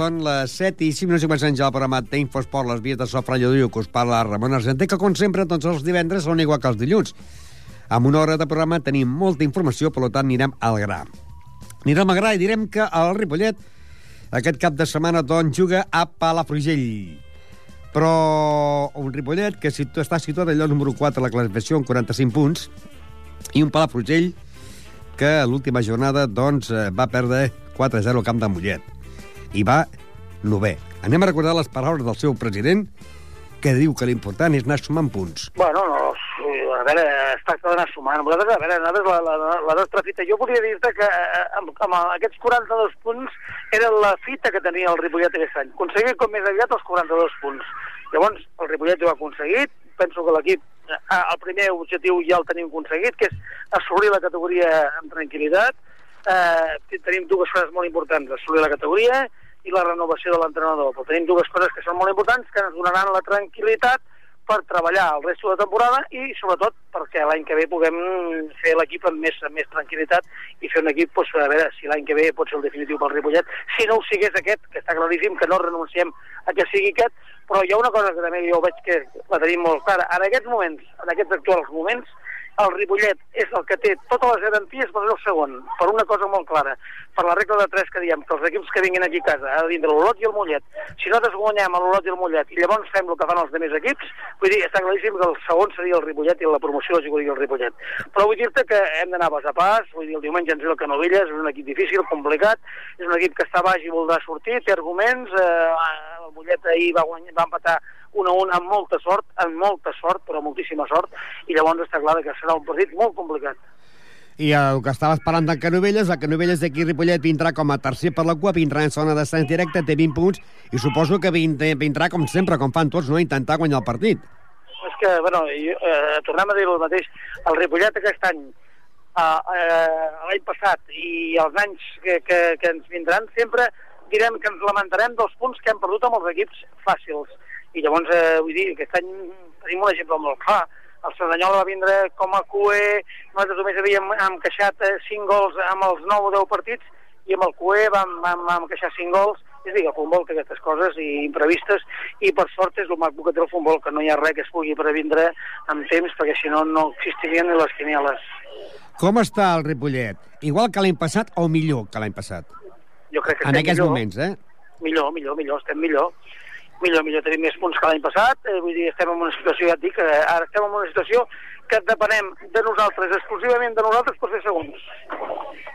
són les 7 i 5 minuts i comencem ja el programa d'Infosport, les vies de Sofra Lladullo, que us parla Ramon Argenter, que com sempre tots els divendres són igual que els dilluns. Amb una hora de programa tenim molta informació, per tant anirem al gra. Anirem al gra i direm que el Ripollet aquest cap de setmana doncs juga a Palafrugell. Però un Ripollet que situ està situat al lloc número 4 a la classificació amb 45 punts i un Palafrugell que l'última jornada doncs, eh, va perdre 4-0 al camp de Mollet i va novè. Anem a recordar les paraules del seu president, que diu que l'important és anar sumant punts. Bueno, no, a veure, es tracta d'anar sumant. Nosaltres, a veure, la, la, la nostra fita... Jo volia dir-te que eh, amb, amb aquests 42 punts era la fita que tenia el Ripollet aquest any. Aconseguir com més aviat els 42 punts. Llavors, el Ripollet ho ha aconseguit. Penso que l'equip, eh, el primer objectiu ja el tenim aconseguit, que és assolir la categoria amb tranquil·litat. Eh, tenim dues coses molt importants, assolir la categoria i la renovació de l'entrenador. Però tenim dues coses que són molt importants, que ens donaran la tranquil·litat per treballar el resto de la temporada i sobretot perquè l'any que ve puguem fer l'equip amb més, amb més tranquil·litat i fer un equip, doncs, a veure si l'any que ve pot ser el definitiu pel Ripollet. Si no ho sigués aquest, que està claríssim que no renunciem a que sigui aquest, però hi ha una cosa que també jo veig que la tenim molt clara. En aquests moments, en aquests actuals moments, el Ripollet és el que té totes les garanties per ser el segon, per una cosa molt clara, per la regla de tres que diem, que els equips que vinguin aquí a casa, ha de vindre l'Olot i el Mollet. Si nosaltres guanyem a l'Olot i el Mollet i llavors fem el que fan els altres equips, vull dir, està claríssim que el segon seria el Ripollet i la promoció la jugaria el Ripollet. Però vull dir-te que hem d'anar pas a pas, vull dir, el diumenge ens ve el Canovelles, és un equip difícil, complicat, és un equip que està baix i voldrà sortir, té arguments, eh, el Mollet ahir va, guanyar, va empatar un a un amb molta sort, amb molta sort, però moltíssima sort, i llavors està clar que serà un partit molt complicat. I el que estava esperant del Canovelles, el Canovelles d'aquí Ripollet vindrà com a tercer per la cua, vindrà en zona d'ascens directe, té 20 punts, i suposo que vindrà com sempre, com fan tots, no? intentar guanyar el partit. És que, bueno, jo, eh, tornem a dir el mateix, el Ripollet aquest any, eh, eh, l'any passat i els anys que, que, que ens vindran, sempre direm que ens lamentarem dels punts que hem perdut amb els equips fàcils. I llavors, eh, vull dir, aquest any tenim un exemple molt clar. El Cerdanyola va vindre com a QE, nosaltres només havíem hem queixat eh, 5 gols amb els 9 o 10 partits, i amb el QE vam, vam, vam queixar 5 gols, és a dir, el futbol té aquestes coses i imprevistes, i per sort és el maco que té el futbol, que no hi ha res que es pugui previndre amb temps, perquè si no, no existirien ni les quinieles. Com està el Ripollet? Igual que l'any passat o millor que l'any passat? Jo crec que En aquests millor. moments, eh? Millor, millor, millor, estem millor. Millor, millor, tenim més punts que l'any passat, eh, vull dir, estem en una situació, ja et dic, eh, ara estem en una situació que depenem de nosaltres, exclusivament de nosaltres, per ser segons.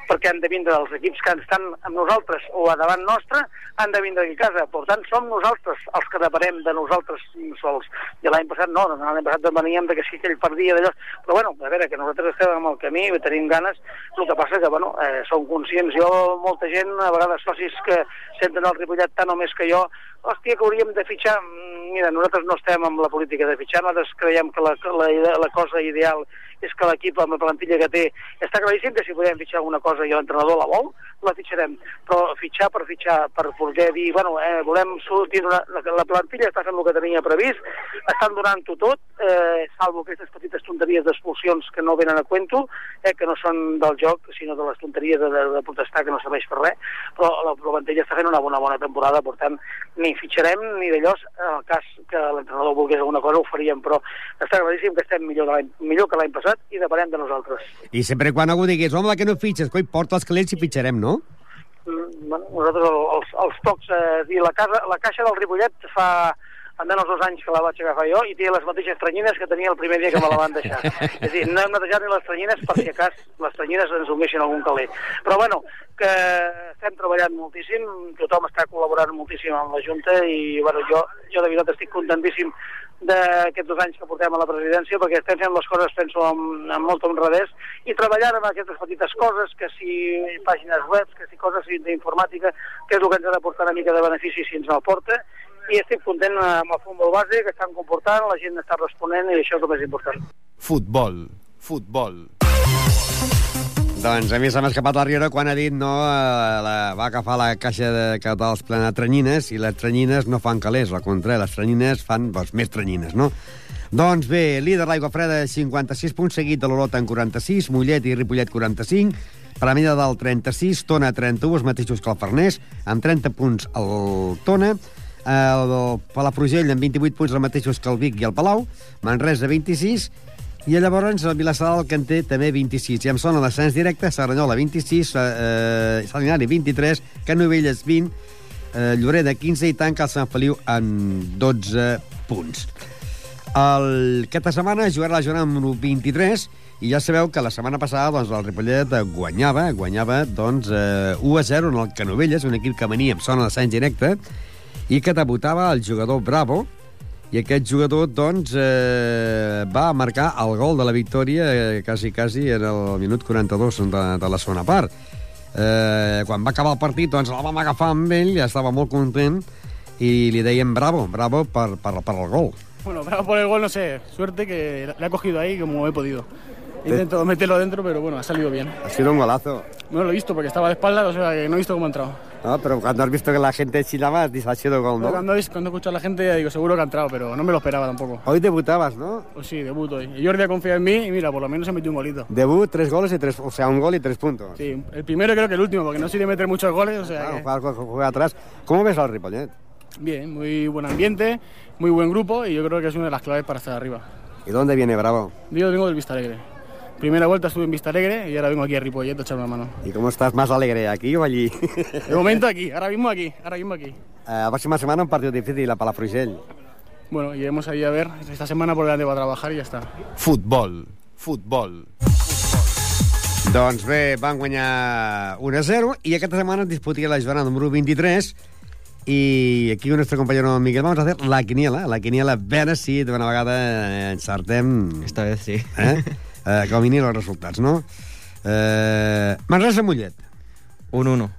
Perquè han de vindre els equips que estan amb nosaltres o a davant nostre, han de vindre aquí a casa. Per tant, som nosaltres els que depenem de nosaltres sols. I l'any passat no, l'any passat veníem de que sí que ell perdia d'allò. Però bueno, a veure, que nosaltres estem en el camí, tenim ganes, el que passa que, bueno, eh, som conscients, jo, molta gent, a vegades socis que senten el Ripollet tant o més que jo, hòstia, que hauríem de fitxar... Mm, mira, nosaltres no estem amb la política de fitxar, nosaltres creiem que la, la, la cosa ideal és que l'equip amb la plantilla que té està claríssim que si podem fitxar alguna cosa i l'entrenador la vol, la fitxarem. Però fitxar per fitxar, per poder dir, bueno, eh, volem sortir una, la, la plantilla està fent el que tenia previst, estan donant-ho tot, eh, salvo aquestes petites tonteries d'expulsions que no venen a cuento, eh, que no són del joc, sinó de les tonteries de, de, de protestar que no serveix per res, però la, la plantilla està fent una bona, bona temporada, per tant, ni fitxarem ni d'allò, en el cas que l'entrenador volgués alguna cosa ho faríem, però està claríssim que estem millor, millor que l'any passat i depenem de nosaltres. I sempre quan algú digués, home, que no fitxes, coi, porta els calents i fitxarem, no? Mm, bueno, nosaltres els, els tocs, eh, dir, la, casa, la caixa del Ripollet fa en els dos anys que la vaig agafar jo i té les mateixes tranyines que tenia el primer dia que me la van deixar. és a dir, no hem netejat ni les tranyines per si cas les tranyines ens ungueixen algun caler. Però bueno, que estem treballant moltíssim, tothom està col·laborant moltíssim amb la Junta i bueno, jo, jo de veritat estic contentíssim d'aquests dos anys que portem a la presidència perquè estem fent les coses, penso, amb, amb molt honradès i treballant amb aquestes petites coses, que si pàgines web, que si coses d'informàtica, que és el que ens ha de portar una mica de benefici si ens el porta, i estic content amb el futbol base, que estan comportant, la gent està responent i això és el més important. Futbol, futbol. Doncs a mi se m'ha escapat la riera quan ha dit no, eh, la, va agafar la caixa de catals plena de tranyines i les tranyines no fan calés, al contrari, les tranyines fan doncs, més tranyines, no? Doncs bé, líder l'aigua freda 56 punts, seguit de l'Olot en 46, Mollet i Ripollet 45, Premida del 36, Tona 31, els mateixos que el Farners, amb 30 punts el Tona, el Palafrugell amb 28 punts, els mateixos que el Vic i el Palau, Manresa 26, i llavors el Vilassar del Canté també 26. I em sona l'ascens directe, Serranyola 26, eh, Salinari 23, Canovelles 20, eh, Lloreda 15 i tanca el Sant Feliu en 12 punts. El, aquesta setmana jugarà la jornada número 23 i ja sabeu que la setmana passada doncs, el Ripollet guanyava, guanyava doncs, eh, 1 a 0 en el Canovelles, un equip que venia amb sona d'ascens directe, i que debutava el jugador Bravo, i aquest jugador, doncs, eh, va marcar el gol de la victòria eh, quasi, quasi en el minut 42 de, de la segona part. Eh, quan va acabar el partit, doncs, el vam agafar amb ell, ja estava molt content, i li deien bravo, bravo per, per, per el gol. Bueno, bravo por el gol, no sé, suerte que le ha cogido ahí como he podido. Intento meterlo dentro, pero bueno, ha salido bien. Ha sido un golazo. No lo he visto porque estaba de espalda, o sea que no he visto cómo ha entrado. No, pero cuando has visto que la gente chilaba, dices, ha sido gol, ¿no? Cuando, cuando escucho a la gente, digo, seguro que ha entrado, pero no me lo esperaba tampoco. Hoy debutabas, ¿no? Pues sí, debuto hoy. Y Jordi ha confiado en mí y mira, por lo menos se metió un golito. Debut, tres goles y tres, o sea, un gol y tres puntos. Sí, el primero creo que el último, porque no soy de meter muchos goles, o sea claro, que... juega atrás. ¿Cómo ves al Ripollet? Bien, muy buen ambiente, muy buen grupo y yo creo que es una de las claves para estar arriba. ¿Y dónde viene Bravo? Yo vengo del Vista Alegre. Primera vuelta estuve en Vista Alegre y ahora vengo aquí a Ripollet a echar una mano. ¿Y cómo estás más alegre, aquí o allí? De momento aquí, ahora mismo aquí, ahora mismo aquí. Eh, la próxima semana un partido difícil a Palafrugell. Bueno, iremos ahí a ver esta semana por delante va a trabajar y ya está. Futbol, futbol. Doncs bé, van guanyar 1 a 0 i aquesta setmana es disputia la jornada número 23 i aquí con nuestro compañero Miguel vamos a hacer la quiniela, la quiniela a veure si d'una vegada encertem... Esta vez sí. Eh? eh, que vinguin els resultats, no? Eh, Manresa-Mollet. Un 1,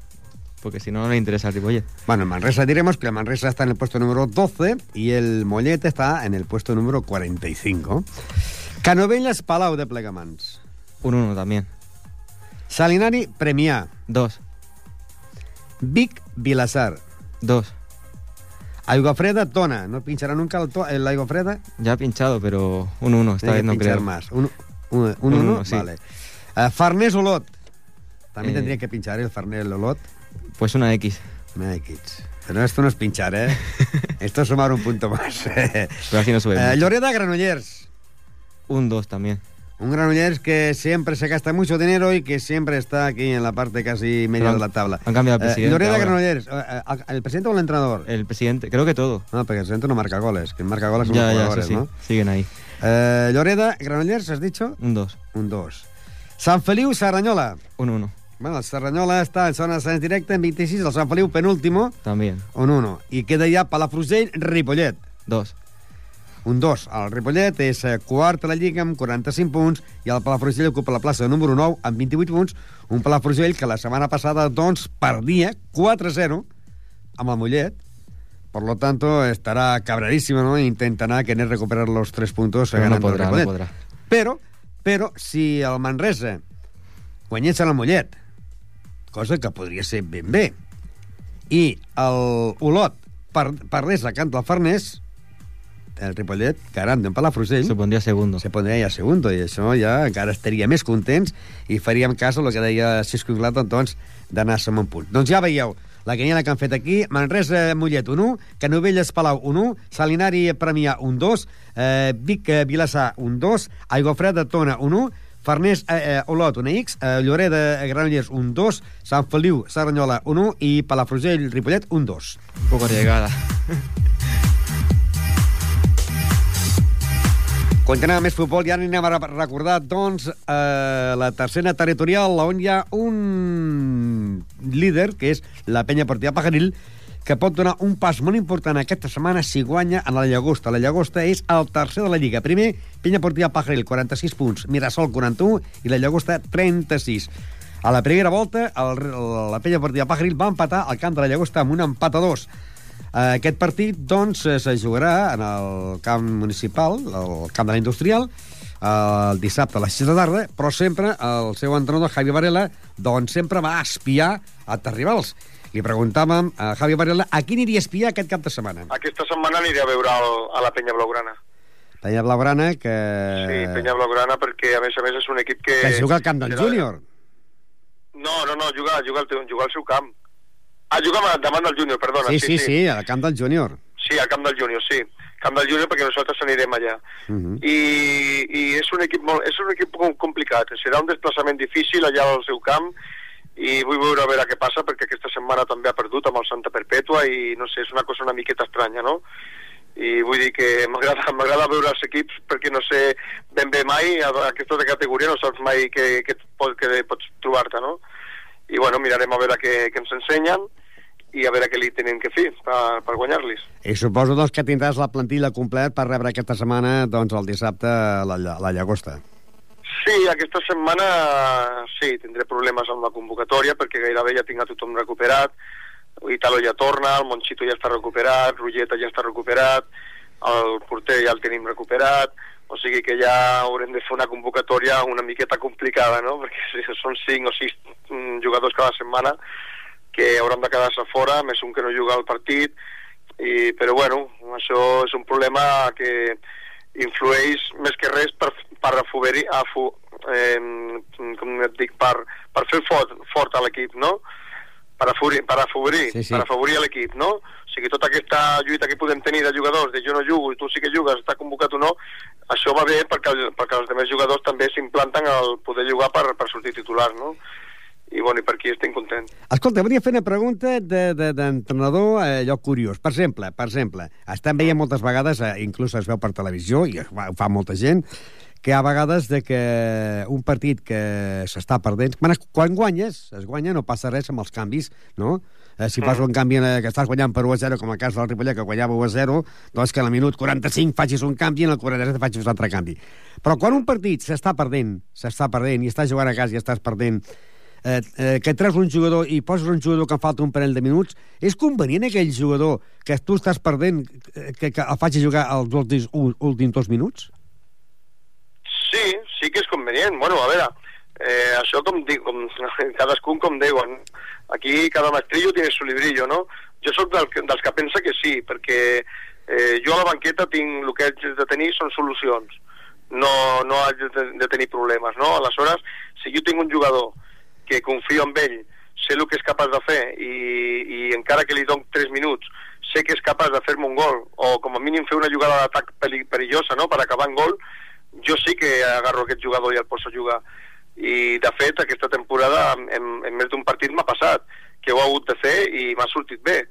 porque si no, no le interesa al Ripollet. Bueno, en Manresa diremos que el Manresa está en el puesto número 12 y el Mollet está en el puesto número 45. Canovelles, Palau de Plegamans. Un 1 también. Salinari, Premià. 2. Vic, Vilassar. 2. Aigua Freda, Tona. ¿No pinchará nunca el, el Aigua Freda? Ya ha pinchado, pero un 1, esta vez no creo. más. Un 1, un, un, sí. vale. Uh, Farnés Olot. También eh... tendría que pinchar el Farnés Olot. Pues una X. Una X. Pero esto no es pinchar, ¿eh? esto es sumar un punto más. pero así no sube. Uh, Lloreda Granollers. Un 2 también. Un Granollers que siempre se gasta mucho dinero y que siempre está aquí en la parte casi media de la tabla. Han cambiado el presidente. Eh, Granollers, ¿el presidente o el entrenador? El presidente, creo que todo. No, porque el presidente no marca goles. Quien marca goles son ya, los ya, jugadores, sí, sí. ¿no? Siguen ahí. Eh, Lloreda, Granollers, has dicho? Un 2. Un 2. Sant Feliu, Serranyola. Un 1. Bueno, el Serranyola està en zona d'ascens directe en 26, el Sant Feliu penúltimo, También. un 1. I queda ja Palafrugell, Ripollet. 2. Un 2. El Ripollet és eh, quart a la Lliga amb 45 punts i el Palafrugell ocupa la plaça número 9 amb 28 punts. Un Palafrugell que la setmana passada, doncs, perdia 4-0 amb el Mollet. Por lo tanto, estará cabradísimo, ¿no? Intentará querer recuperar los tres puntos Pero no el podrá, no podrá. Però, però, si el Manresa guanyés el Mollet, cosa que podria ser ben bé, i el Olot per, perdés a Camp del Farners, el Ripollet, garant en Palafrugell, Se pondría segundo. se pondria ja segundo, i això ja encara estaria més contents i faríem cas al que deia Cisco Inglaton, doncs, d'anar-se'n un punt. Doncs ja veieu, la quiniela que han fet aquí, Manresa Mollet 1, Canovelles Palau 1, Salinari Premià 1 2, eh, Vic eh, Vilassar 1 2, Aigofreda Tona 1, Farners eh, eh, Olot 1X, eh, Lloreda eh, Granollers 1 2, Sant Feliu Serranyola 1 i Palafrugell Ripollet 1 2. Un poco arriesgada. Continuem més futbol ara anem a recordar, doncs, eh, la tercera territorial, on hi ha un líder, que és la penya partida Pajaril, que pot donar un pas molt important aquesta setmana si guanya en la Llagosta. La Llagosta és el tercer de la Lliga. Primer, penya partida Pajaril, 46 punts, Mirasol, 41, i la Llagosta, 36. A la primera volta, el, la penya partida Pajaril va empatar al camp de la Llagosta amb un empat a dos. Aquest partit, doncs, eh, se jugarà en el camp municipal, el camp de la industrial, el dissabte a les 6 de tarda, però sempre el seu entrenador, Javi Varela, doncs sempre va espiar a rivals. Li preguntàvem a Javi Varela a qui aniria a espiar aquest cap de setmana. Aquesta setmana aniré a veure el, a la Penya Blaugrana. Penya Blaugrana, que... Sí, Penya Blaugrana, perquè a més a més és un equip que... que juga al camp del júnior. No, no, no, juga, juga, teu- juga al seu camp. Ah, ma- davant del júnior, perdona. Sí, sí, sí, al camp del júnior. Sí, al camp del júnior, sí. Camp del júnior perquè nosaltres anirem allà. Uh -huh. I, i és un equip molt, és un equip com- complicat. Serà un desplaçament difícil allà al seu camp i vull veure a veure què passa perquè aquesta setmana també ha perdut amb el Santa Perpètua i no sé, és una cosa una miqueta estranya, no? i vull dir que m'agrada veure els equips perquè no sé ben bé mai aquesta categoria no saps mai què, què, pot, què pots trobar-te no? i bueno, mirarem a veure què, què ens ensenyen i a veure què li tenim que fer per, per guanyar-los I suposo doncs, que tindràs la plantilla complet per rebre aquesta setmana doncs, el dissabte la, la Llagosta. Sí, aquesta setmana sí, tindré problemes amb la convocatòria perquè gairebé ja tinc a tothom recuperat. Italo ja torna, el Monchito ja està recuperat, Rugeta ja està recuperat, el porter ja el tenim recuperat, o sigui que ja haurem de fer una convocatòria una miqueta complicada, no? Perquè són cinc o sis mm, jugadors cada setmana que hauran de quedar-se fora, més un que no juga al partit, i, però bueno, això és un problema que influeix més que res per, per afavorir, afu, eh, com et dic, per, per fer fort, fort a l'equip, no? Per afavorir, per afavorir, Sí, sí. per afavorir l'equip, no? O sigui, tota aquesta lluita que podem tenir de jugadors, de jo no jugo i tu sí que jugues, està convocat o no, això va bé perquè, el, perquè els altres jugadors també s'implanten al poder jugar per, per sortir titular, no? I, bueno, i per aquí estic content. Escolta, volia fer una pregunta de- de- d'entrenador de, allò curiós. Per exemple, per exemple, estem veient moltes vegades, eh, inclús es veu per televisió, i ho fa, molta gent, que hi ha vegades de que un partit que s'està perdent... Quan, es- quan guanyes, es guanya, no passa res amb els canvis, no? Eh, si fas un canvi eh, que estàs guanyant per 1 a 0, com el cas del Ripollet, que guanyava 1 a 0, doncs que al minut 45 facis un canvi i en el 47 facis un altre canvi. Però quan un partit s'està perdent, s'està perdent, i estàs jugant a casa i estàs perdent, eh, eh, que treus un jugador i poses un jugador que falta un parell de minuts, és convenient aquell jugador que tu estàs perdent eh, que, que el faci jugar els últims, últims dos minuts? Sí, sí que és convenient. Bueno, a veure, eh, això com dic, com, cadascun com diuen. Aquí cada maestrillo tiene su librillo, no? Jo sóc del, dels que pensa que sí, perquè eh, jo a la banqueta tinc el que haig de tenir són solucions. No, no haig de tenir problemes, no? Aleshores, si jo tinc un jugador que confio en ell, sé el que és capaç de fer i, i encara que li dono 3 minuts sé que és capaç de fer-me un gol o com a mínim fer una jugada d'atac perillosa no? per acabar en gol jo sí que agarro aquest jugador i el poso a jugar i de fet aquesta temporada en, en, més d'un partit m'ha passat que ho he hagut de fer i m'ha sortit bé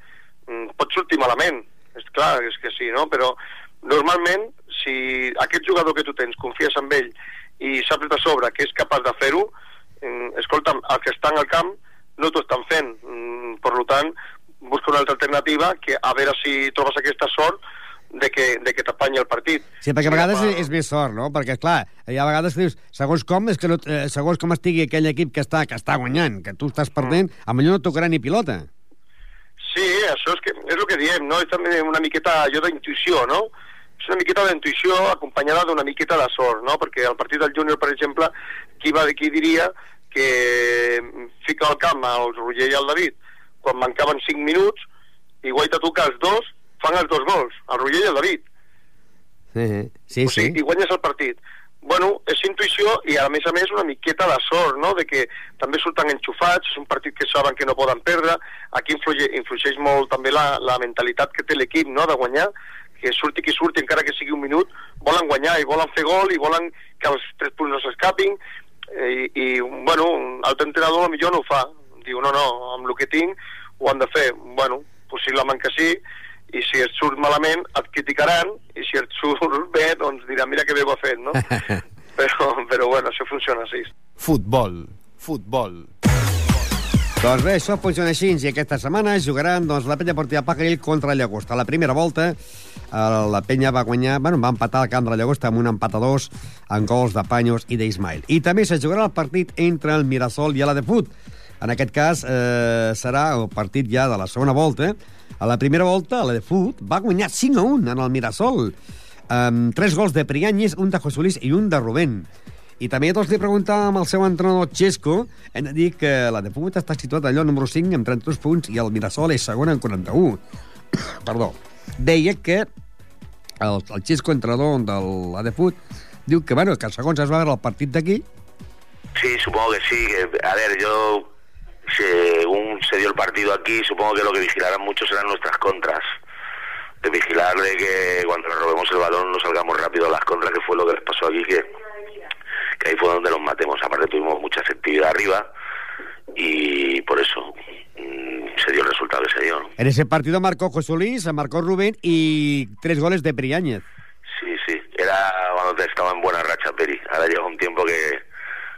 Mm, pot sortir malament és clar, és que sí, no? però normalment si aquest jugador que tu tens, confies en ell i saps de sobre que és capaç de fer-ho, escolta'm, el que està en el camp no t'ho estan fent. Mm, per tant, busca una altra alternativa que a veure si trobes aquesta sort de que, de que t'apanyi el partit. Sí, perquè a Sí, vegades home, és, és més sort, no? Perquè, clar, hi ha vegades que dius, segons com, és que no, eh, segons com estigui aquell equip que està, que està guanyant, que tu estàs perdent, Mm. a millor no tocarà ni pilota. Sí, això és, que, és el que diem, no? És també una miqueta allò d'intuïció, no? És una miqueta d'intuïció acompanyada d'una miqueta de sort, no? Perquè el partit del júnior, per exemple, qui, va, qui diria que fica al camp el Roger i el David quan mancaven 5 minuts i guaita tu que els dos fan els dos gols, el Roger i el David. Eh, sí, o sigui, sí. i guanyes el partit. Bueno, és intuïció i a més a més una miqueta de sort, no?, de que també surten enxufats, és un partit que saben que no poden perdre, aquí influye, influixeix molt també la, la mentalitat que té l'equip, no?, de guanyar, que surti qui surti, encara que sigui un minut, volen guanyar i volen fer gol i volen que els tres punts no s'escapin, eh, i, i, bueno, l'altre entrenador millor no ho fa, diu, no, no, amb el que tinc ho han de fer, bueno, possiblement que sí, i si et surt malament et criticaran i si et surt bé doncs diran mira que bé ho ha fet no? però, però bueno, això funciona així Futbol. Futbol. Doncs bé, això funciona així, i aquesta setmana jugaran doncs, la penya portiva Pajaril contra el Llagosta. A la primera volta, eh, la penya va guanyar, bueno, va empatar el camp de la Llagosta amb un empat a dos, amb gols de Panyos i d'Ismail. I també se jugarà el partit entre el Mirasol i la de Fut. En aquest cas, eh, serà el partit ja de la segona volta. A la primera volta, la de Fut va guanyar 5 a 1 en el Mirasol, amb tres gols de Prianyes, un de José Luis i un de Rubén. I també doncs, li preguntàvem al seu entrenador Xesco, hem de dir que la de Fut està situat allò número 5 amb 32 punts i el Mirasol és segon amb 41. Perdó. Deia que el, el Xesco, entrenador de la de Fut, diu que, bueno, que segons es va veure el partit d'aquí, Sí, supongo que sí. a ver, yo, según se dio el partido aquí, supongo que lo que vigilarán mucho serán nuestras contras. De vigilar de que cuando nos robemos el balón no salgamos rápido a las contras, que fue lo que les pasó aquí, que, que ahí fue donde los matemos. Aparte tuvimos mucha efectividad arriba y por eso mm, se dio el resultado que se dio. ¿no? en ese partido marcó José Luis, marcó Rubén y tres goles de Priáñez. Sí, sí. Era cuando estaba en buena racha Peri. Ahora lleva un tiempo que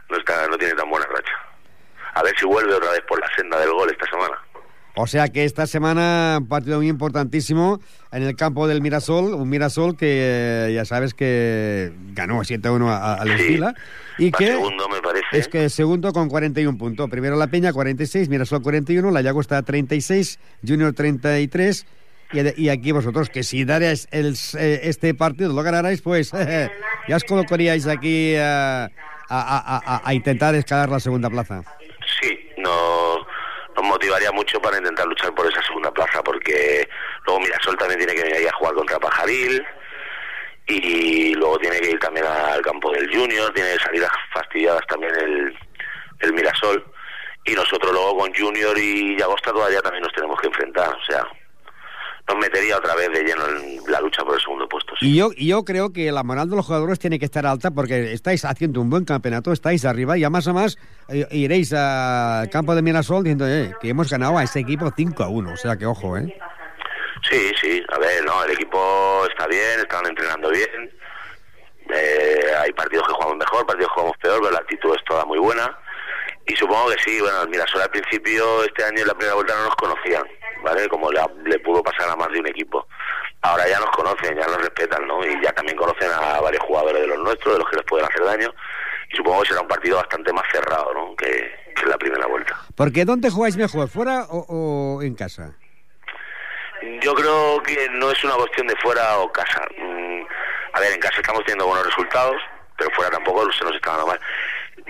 no está, no tiene tan buena racha. A ver si vuelve otra vez por la senda del gol esta semana. O sea que esta semana un partido muy importantísimo en el campo del Mirasol, un Mirasol que eh, ya sabes que ganó 7-1 a- al Sí. Estila y Va que segundo, me parece. es que segundo con 41 puntos. Primero La Peña 46, Mirasol 41, La Llagosta 36, Junior 33 y, y aquí vosotros que si daréis el, eh, este partido lo ganarais pues ya os colocaríais aquí eh, a, a- a- a intentar escalar la segunda plaza. Sí, nos, nos motivaría mucho para intentar luchar por esa segunda plaza, porque luego Mirasol también tiene que venir ahí a jugar contra Pajaril y luego tiene que ir también al campo del Junior, tiene salidas fastidiadas también el, el Mirasol y nosotros luego con Junior y Llagosta todavía también nos tenemos que enfrentar, o sea, nos metería otra vez de lleno en la lucha por el segundo puesto. sí. Y yo, y yo creo que la moral de los jugadores tiene que estar alta porque estáis haciendo un buen campeonato, estáis arriba y a más a más eh, iréis al campo de Mirasol diciendo eh, que hemos ganado a ese equipo 5 a 1. O sea que ojo, ¿eh? Sí, sí, a ver, no, el equipo está bien, están entrenando bien. Eh, hay partidos que jugamos mejor, partidos que jugamos peor, pero la actitud es toda muy buena. Y supongo que sí, bueno, el Mirasol al principio, este año en la primera vuelta no nos conocían, ¿vale? Como le, le pudo pasar a más de un equipo. Ahora ya nos conocen, ya nos respetan, ¿no? Y ya también conocen a varios jugadores de los nuestros, de los que les pueden hacer daño. Y supongo que será un partido bastante más cerrado, ¿no? Que, que en la primera vuelta. Porque ¿dónde jugáis mejor, fuera o, o en casa? Yo creo que no es una cuestión de fuera o casa. Mm, a ver, en casa estamos teniendo buenos resultados, pero fuera tampoco se nos está dando mal.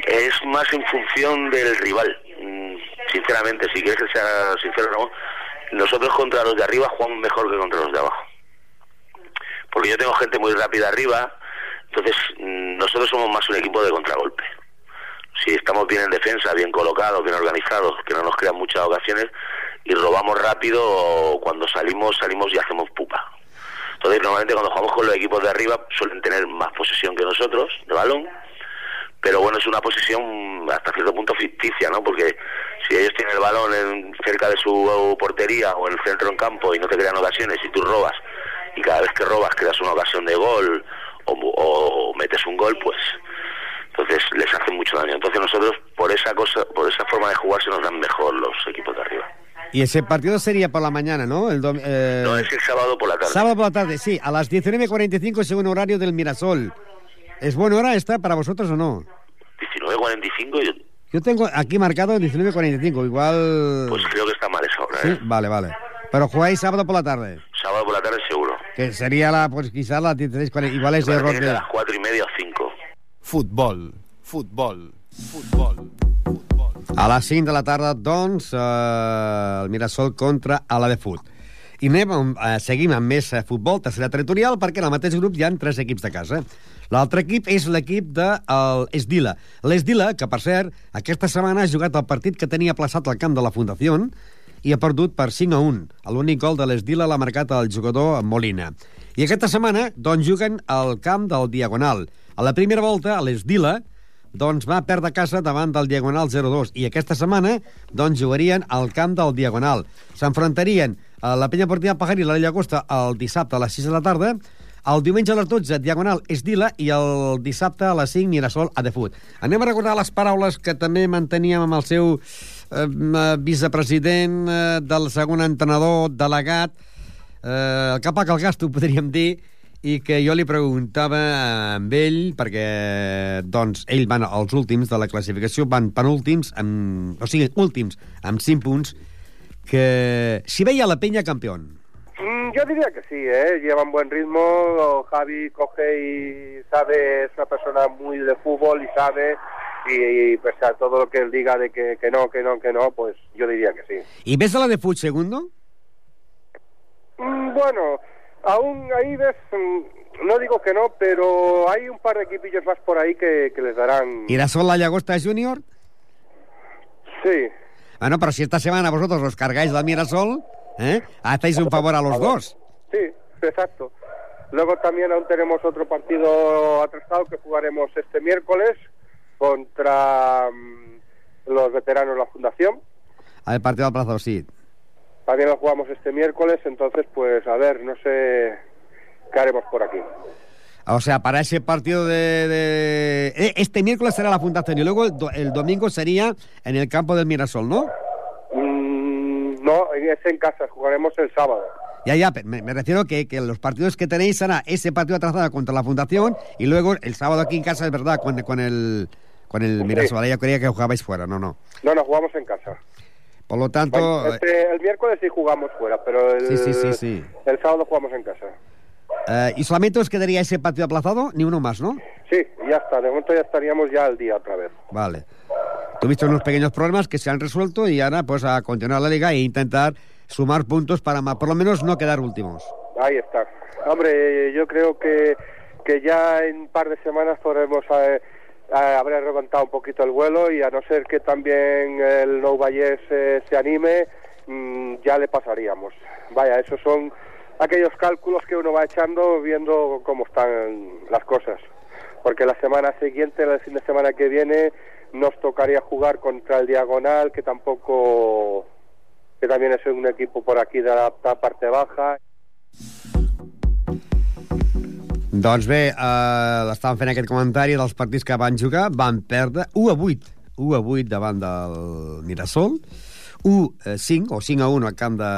Es más en función del rival. Mm, sinceramente, si quieres que sea sincero, no. Nosotros contra los de arriba jugamos mejor que contra los de abajo. Porque yo tengo gente muy rápida arriba, entonces mm, nosotros somos más un equipo de contragolpe. Si estamos bien en defensa, bien colocados, bien organizados, que no nos crean muchas ocasiones y robamos rápido, cuando salimos, salimos y hacemos pupa. Entonces, normalmente cuando jugamos con los equipos de arriba suelen tener más posesión que nosotros de balón, pero bueno, es una posición hasta cierto punto ficticia, ¿no? Porque si ellos tienen el balón en, cerca de su portería o en el centro en campo y no te crean ocasiones y tú robas y cada vez que robas creas una ocasión de gol o, o, metes un gol, pues entonces les hacen mucho daño. Entonces nosotros por esa cosa, por esa forma de jugar se nos dan mejor los equipos de arriba. Y ese partido sería por la mañana, ¿no? El eh... No, es el sábado por la tarde. Sábado por la tarde, sí, a las 19.45 según horario del Mirasol. ¿Es buena hora esta para vosotros o no? 19.45, yo Yo tengo aquí marcado 19.45, igual... pues creo que está mal esa hora, Sí, ¿eh? vale, vale. Pero jugáis sábado por la tarde, Sábado por la tarde seguro. que sería la, pues quizás las 16.40, igual es parece que es a de... las cuatro y media o cinco. Futbol, futbol, futbol, futbol. A les 5 de la tarda, doncs, eh, el Mirasol contra a la de Fut. I anem, eh, seguim amb més eh, futbol, tercera territorial, perquè en el mateix grup hi han tres equips de casa. L'altre equip és l'equip de el Esdila. L'Esdila, que per cert, aquesta setmana ha jugat el partit que tenia plaçat al camp de la Fundació i ha perdut per 5 a 1. L'únic gol de l'Esdila l'ha marcat el jugador Molina. I aquesta setmana, doncs, juguen al camp del Diagonal. A la primera volta, l'Esdila, doncs va perdre casa davant del Diagonal 0-2 i aquesta setmana doncs jugarien al camp del Diagonal. S'enfrontarien a la penya portiva Pajaril i la Llagosta el dissabte a les 6 de la tarda, el diumenge a les 12 Diagonal Esdila i el dissabte a les 5 Mirasol a Defut. Anem a recordar les paraules que també manteníem amb el seu eh, vicepresident eh, del segon entrenador delegat, eh, el Capac el Gasto, podríem dir, i que jo li preguntava amb ell, perquè doncs, ell van als últims de la classificació, van penúltims, amb, o sigui, últims, amb 5 punts, que si veia la penya campió. Mm, yo diría que sí, ¿eh? llevan buen ritmo, Javi coge y sabe, es una persona muy de fútbol y sabe, y, y pese a todo lo que él diga de que, que no, que no, que no, pues yo diría que sí. ¿Y ves a la de Fut segundo? Mm, bueno, aún ahí ves, mm, no digo que no, pero hay un par de equipillos más por ahí que, que les darán... ¿Y la Sol la Llagosta Junior? Sí, Bueno, pero si esta semana vosotros os cargáis la Mirasol, ¿eh? hacéis un favor a los dos. sí, exacto. Luego también aún tenemos otro partido atrasado que jugaremos este miércoles contra mm, los veteranos de la Fundación. Al partido Plaza sí. También lo jugamos este miércoles, entonces pues a ver, no sé qué haremos por aquí. O sea, para ese partido de... de- eh, Este miércoles será la fundación y luego el, do- el domingo sería en el campo del Mirasol, ¿no? Es en casa, jugaremos el sábado. Ya, ya, me, me refiero que, que los partidos que tenéis será ese partido atrasado contra la fundación y luego el sábado aquí en casa, es verdad, con, con el... Con el Mirasol, Ahora yo creía que jugabais fuera, no, no. No, no, jugamos en casa. Por lo tanto, eh, Este- el miércoles sí jugamos fuera, pero el, Sí, sí, sí, sí. el sábado jugamos en casa. eh, ¿y solamente os quedaría ese partido aplazado? Ni uno más, ¿no? Sí, ya está, de momento ya estaríamos ya al día otra vez. Vale. Tuviste unos pequeños problemas que se han resuelto y ahora pues a continuar la liga e intentar sumar puntos para ma- por lo menos no quedar últimos. Ahí está. Hombre, yo creo que, que ya en un par de semanas podremos eh, haber remontado un poquito el vuelo y a no ser que también el Nou Vallès eh, se anime, mm, ya le pasaríamos. Vaya, esos son aquellos cálculos que uno va echando viendo cómo están las cosas. Porque la semana siguiente, el fin de semana que viene, nos tocaría jugar contra el Diagonal, que tampoco, que también es un equipo por aquí de la parte baja. Doncs bé, eh, estàvem fent aquest comentari dels partits que van jugar, van perdre 1 a 8, 1 a 8 davant del Mirasol, 1 a 5 o 5 a 1 al camp de,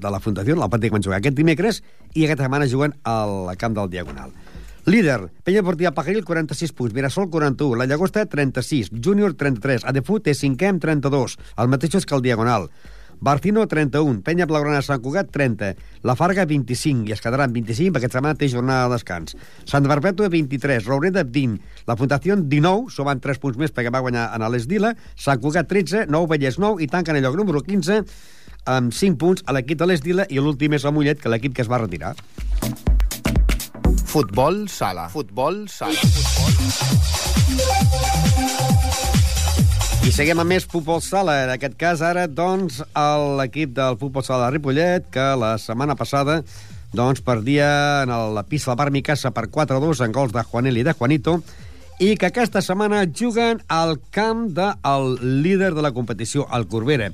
de la Fundació, el partit que van jugar aquest dimecres, i aquesta setmana juguen al camp del Diagonal. Líder, Penya Portiva Pajaril, 46 punts, Mirasol, 41, la Llagosta, 36, Júnior, 33, Adefut és cinquè amb 32, el mateix que el Diagonal. Barcino, 31, Penya Blaugrana Sant Cugat, 30, La Farga, 25, i es quedaran 25 perquè setmana té jornada de descans. Santa Perpètua, 23, Roureda, 20, la Fundació, 19, sumen 3 punts més perquè va guanyar en l'Esdila, Sant Cugat, 13, Nou Vallès, 9, i tanquen el lloc número 15 amb 5 punts a l'equip de l'Esdila i l'últim és el Mollet, que l'equip que es va retirar. Futbol sala. Futbol sala. I seguim amb més futbol sala. En aquest cas, ara, doncs, l'equip del futbol sala de Ripollet, que la setmana passada doncs, perdia en el- la pista del Bar Micasa per 4-2 en gols de Juanel i de Juanito, i que aquesta setmana juguen al camp del líder de la competició, el Corbera.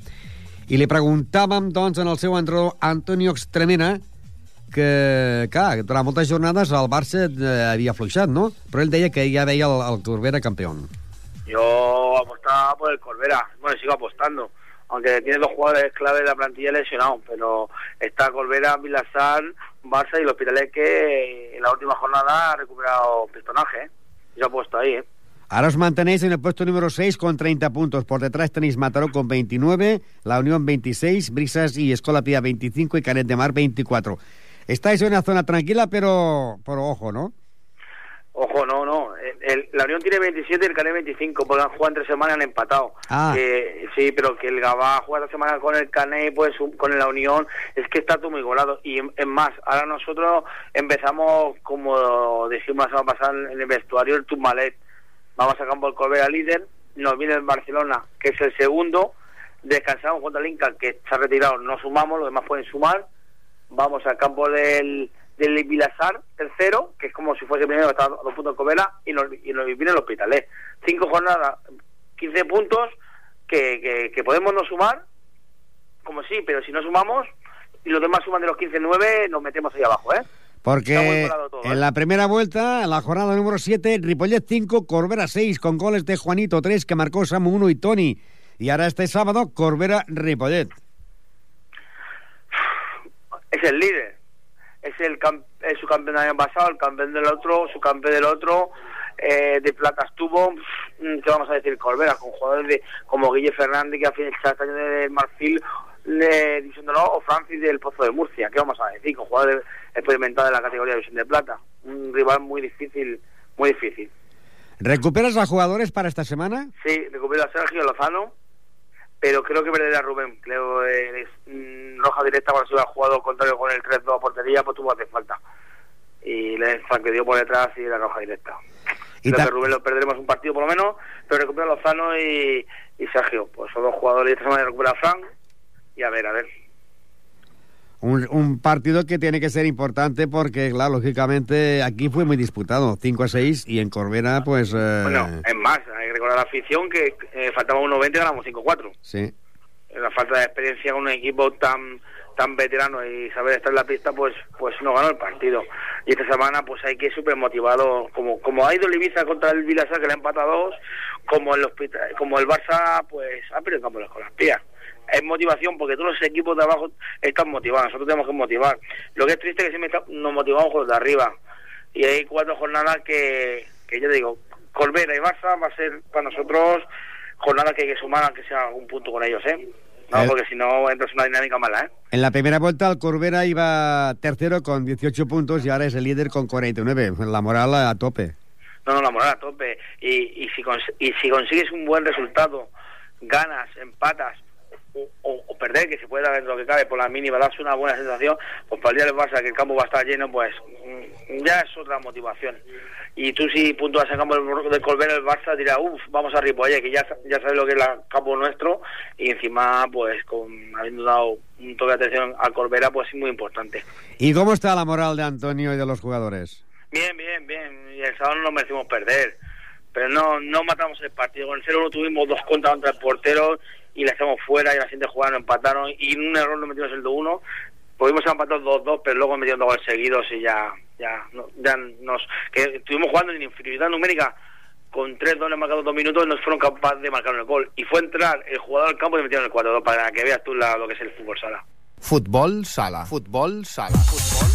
I li preguntàvem, doncs, en el seu entrenador, Antonio Extremena, que, clar, durant moltes jornades el Barça eh, havia fluixat, no? Però ell deia que ja veia el, el Corbera campió. Yo apostaba por el Corbera. Bueno, sigo apostando. Aunque tiene dos jugadores clave de la plantilla lesionados, pero está Corbera, Vilazar, Barça y los Hospitalet que en la última jornada ha recuperado pistonaje. ¿eh? Yo apuesto ahí, ¿eh? Ahora os mantenéis en el puesto número 6 con 30 puntos. Por detrás tenéis Mataró con 29, La Unión 26, Brisas y Escola Pía 25 y Canet de Mar 24. Estáis en una zona tranquila, pero, pero ojo, ¿no? Ojo, no, no. El- el- la Unión tiene 27 y el Canet 25, porque han jugado entre semanas han empatado. Ah. Sí, pero que el Gabá juega esta semana con el Canet, pues con la Unión, es que está todo muy igualado. Y es más, ahora nosotros empezamos, como dijimos la semana pasada en el vestuario, el Tumbalet. Vamos a campo el Corbera líder, nos viene el Barcelona, que es el segundo, descansamos contra el Inca, que ha retirado, no sumamos, los demás pueden sumar, vamos al campo del, del Vilazar, tercero, que es como si fuese primero, está a dos puntos de Covela, y nos, y nos viene el Hospitalet. Cinco jornadas, 15 puntos, que, que, que podemos no sumar, como sí, pero si no sumamos, y los demás suman de los 15-9, nos metemos ahí abajo, ¿eh? Porque todo, ¿eh? en la primera vuelta, en la jornada número 7, Ripollet 5, Corbera 6, con goles de Juanito 3, que marcó Samu 1 y Tony. Y ahora este sábado, Corbera-Ripollet. Es el líder. Es el es su campeón del año pasado, el campeón del otro, su campeón del otro. Eh, de plata estuvo, mm, ¿qué vamos a decir? Corbera, con jugadores de, como Guille Fernández, que ha finalizado este año del Marfil, de División de Honor, o Francis del Pozo de Murcia. ¿Qué vamos a decir? Con jugadores experimentados de la categoría de División de Plata. Un rival muy difícil, muy difícil. ¿Recuperas a jugadores para esta semana? Sí, recupero a Sergio Lozano, pero creo que perderá Rubén. Creo que es mm, roja directa cuando se hubiera jugado contrario con el 3-2 a portería, pues tuvo hace falta. Y le dio por detrás y era roja directa. Y creo que Rubén lo perderemos un partido por lo menos, pero recupera Lozano y, y Sergio. Pues son dos jugadores y esta semana recupera a Frank. Y a ver, a ver. Un, un partido que tiene que ser importante porque, claro, lógicamente aquí fue muy disputado, 5 a 6, y en Corbera, pues... eh, Bueno, es más, hay que recordar a la afición que eh, faltaba 1.20 y ganamos 5-4. Sí. la falta de experiencia con un equipo tan tan veterano y saber estar en la pista pues pues no ganó el partido y esta semana pues hay que ir súper motivado como como ha ido el Ibiza contra el Vilasa que le ha empatado a dos como el hospital, como el Barça pues ha perdido el campo de las Colaspías es motivación porque todos los equipos de abajo están motivados nosotros tenemos que motivar lo que es triste es que siempre está- nos motivamos con los de arriba y hay cuatro jornadas que que yo digo Corbera y Barça va a ser para nosotros jornada que hay que sumar aunque sea un punto con ellos eh no, Eh. porque si no entras en una dinámica mala, ¿eh? En la primera vuelta, el Corbera iba tercero con 18 puntos y ahora es el líder con 49. La moral a tope. No, no, la moral a tope. Y, y, si, y si consigues un buen resultado, ganas, empatas o, perder, que se puede dar dentro de lo que cabe por la mínima, das una buena sensación, pues para el día del Barça, que el campo va a estar lleno, pues mm, ya es otra motivación. Y tú si puntúas el campo del Colbert, el Barça dirá, uff, vamos a Ripollet, que ya, ya sabes lo que es el campo nuestro, y encima, pues con habiendo dado un toque de atención al Corbera, pues es muy importante. ¿Y cómo está la moral de Antonio y de los jugadores? Bien, bien, bien. Y el sábado no nos merecimos perder. Pero no no matamos el partido. Con el 0-1 tuvimos dos contra contra el portero y la echamos fuera y la siguiente jugada nos empataron. Y en un error nos metimos el 2-1. Pudimos empatar 2-2, pero luego metieron dos goles seguidos y ya, ya, no- ya nos. que Estuvimos jugando en inferioridad numérica con tres dones marcados dos minutos y no fueron capaces de marcar el gol. Y fue entrar el jugador al campo y metieron el 4-2 para que veas tú la- lo que es el fútbol sala. Futbol sala. Futbol sala. Futbol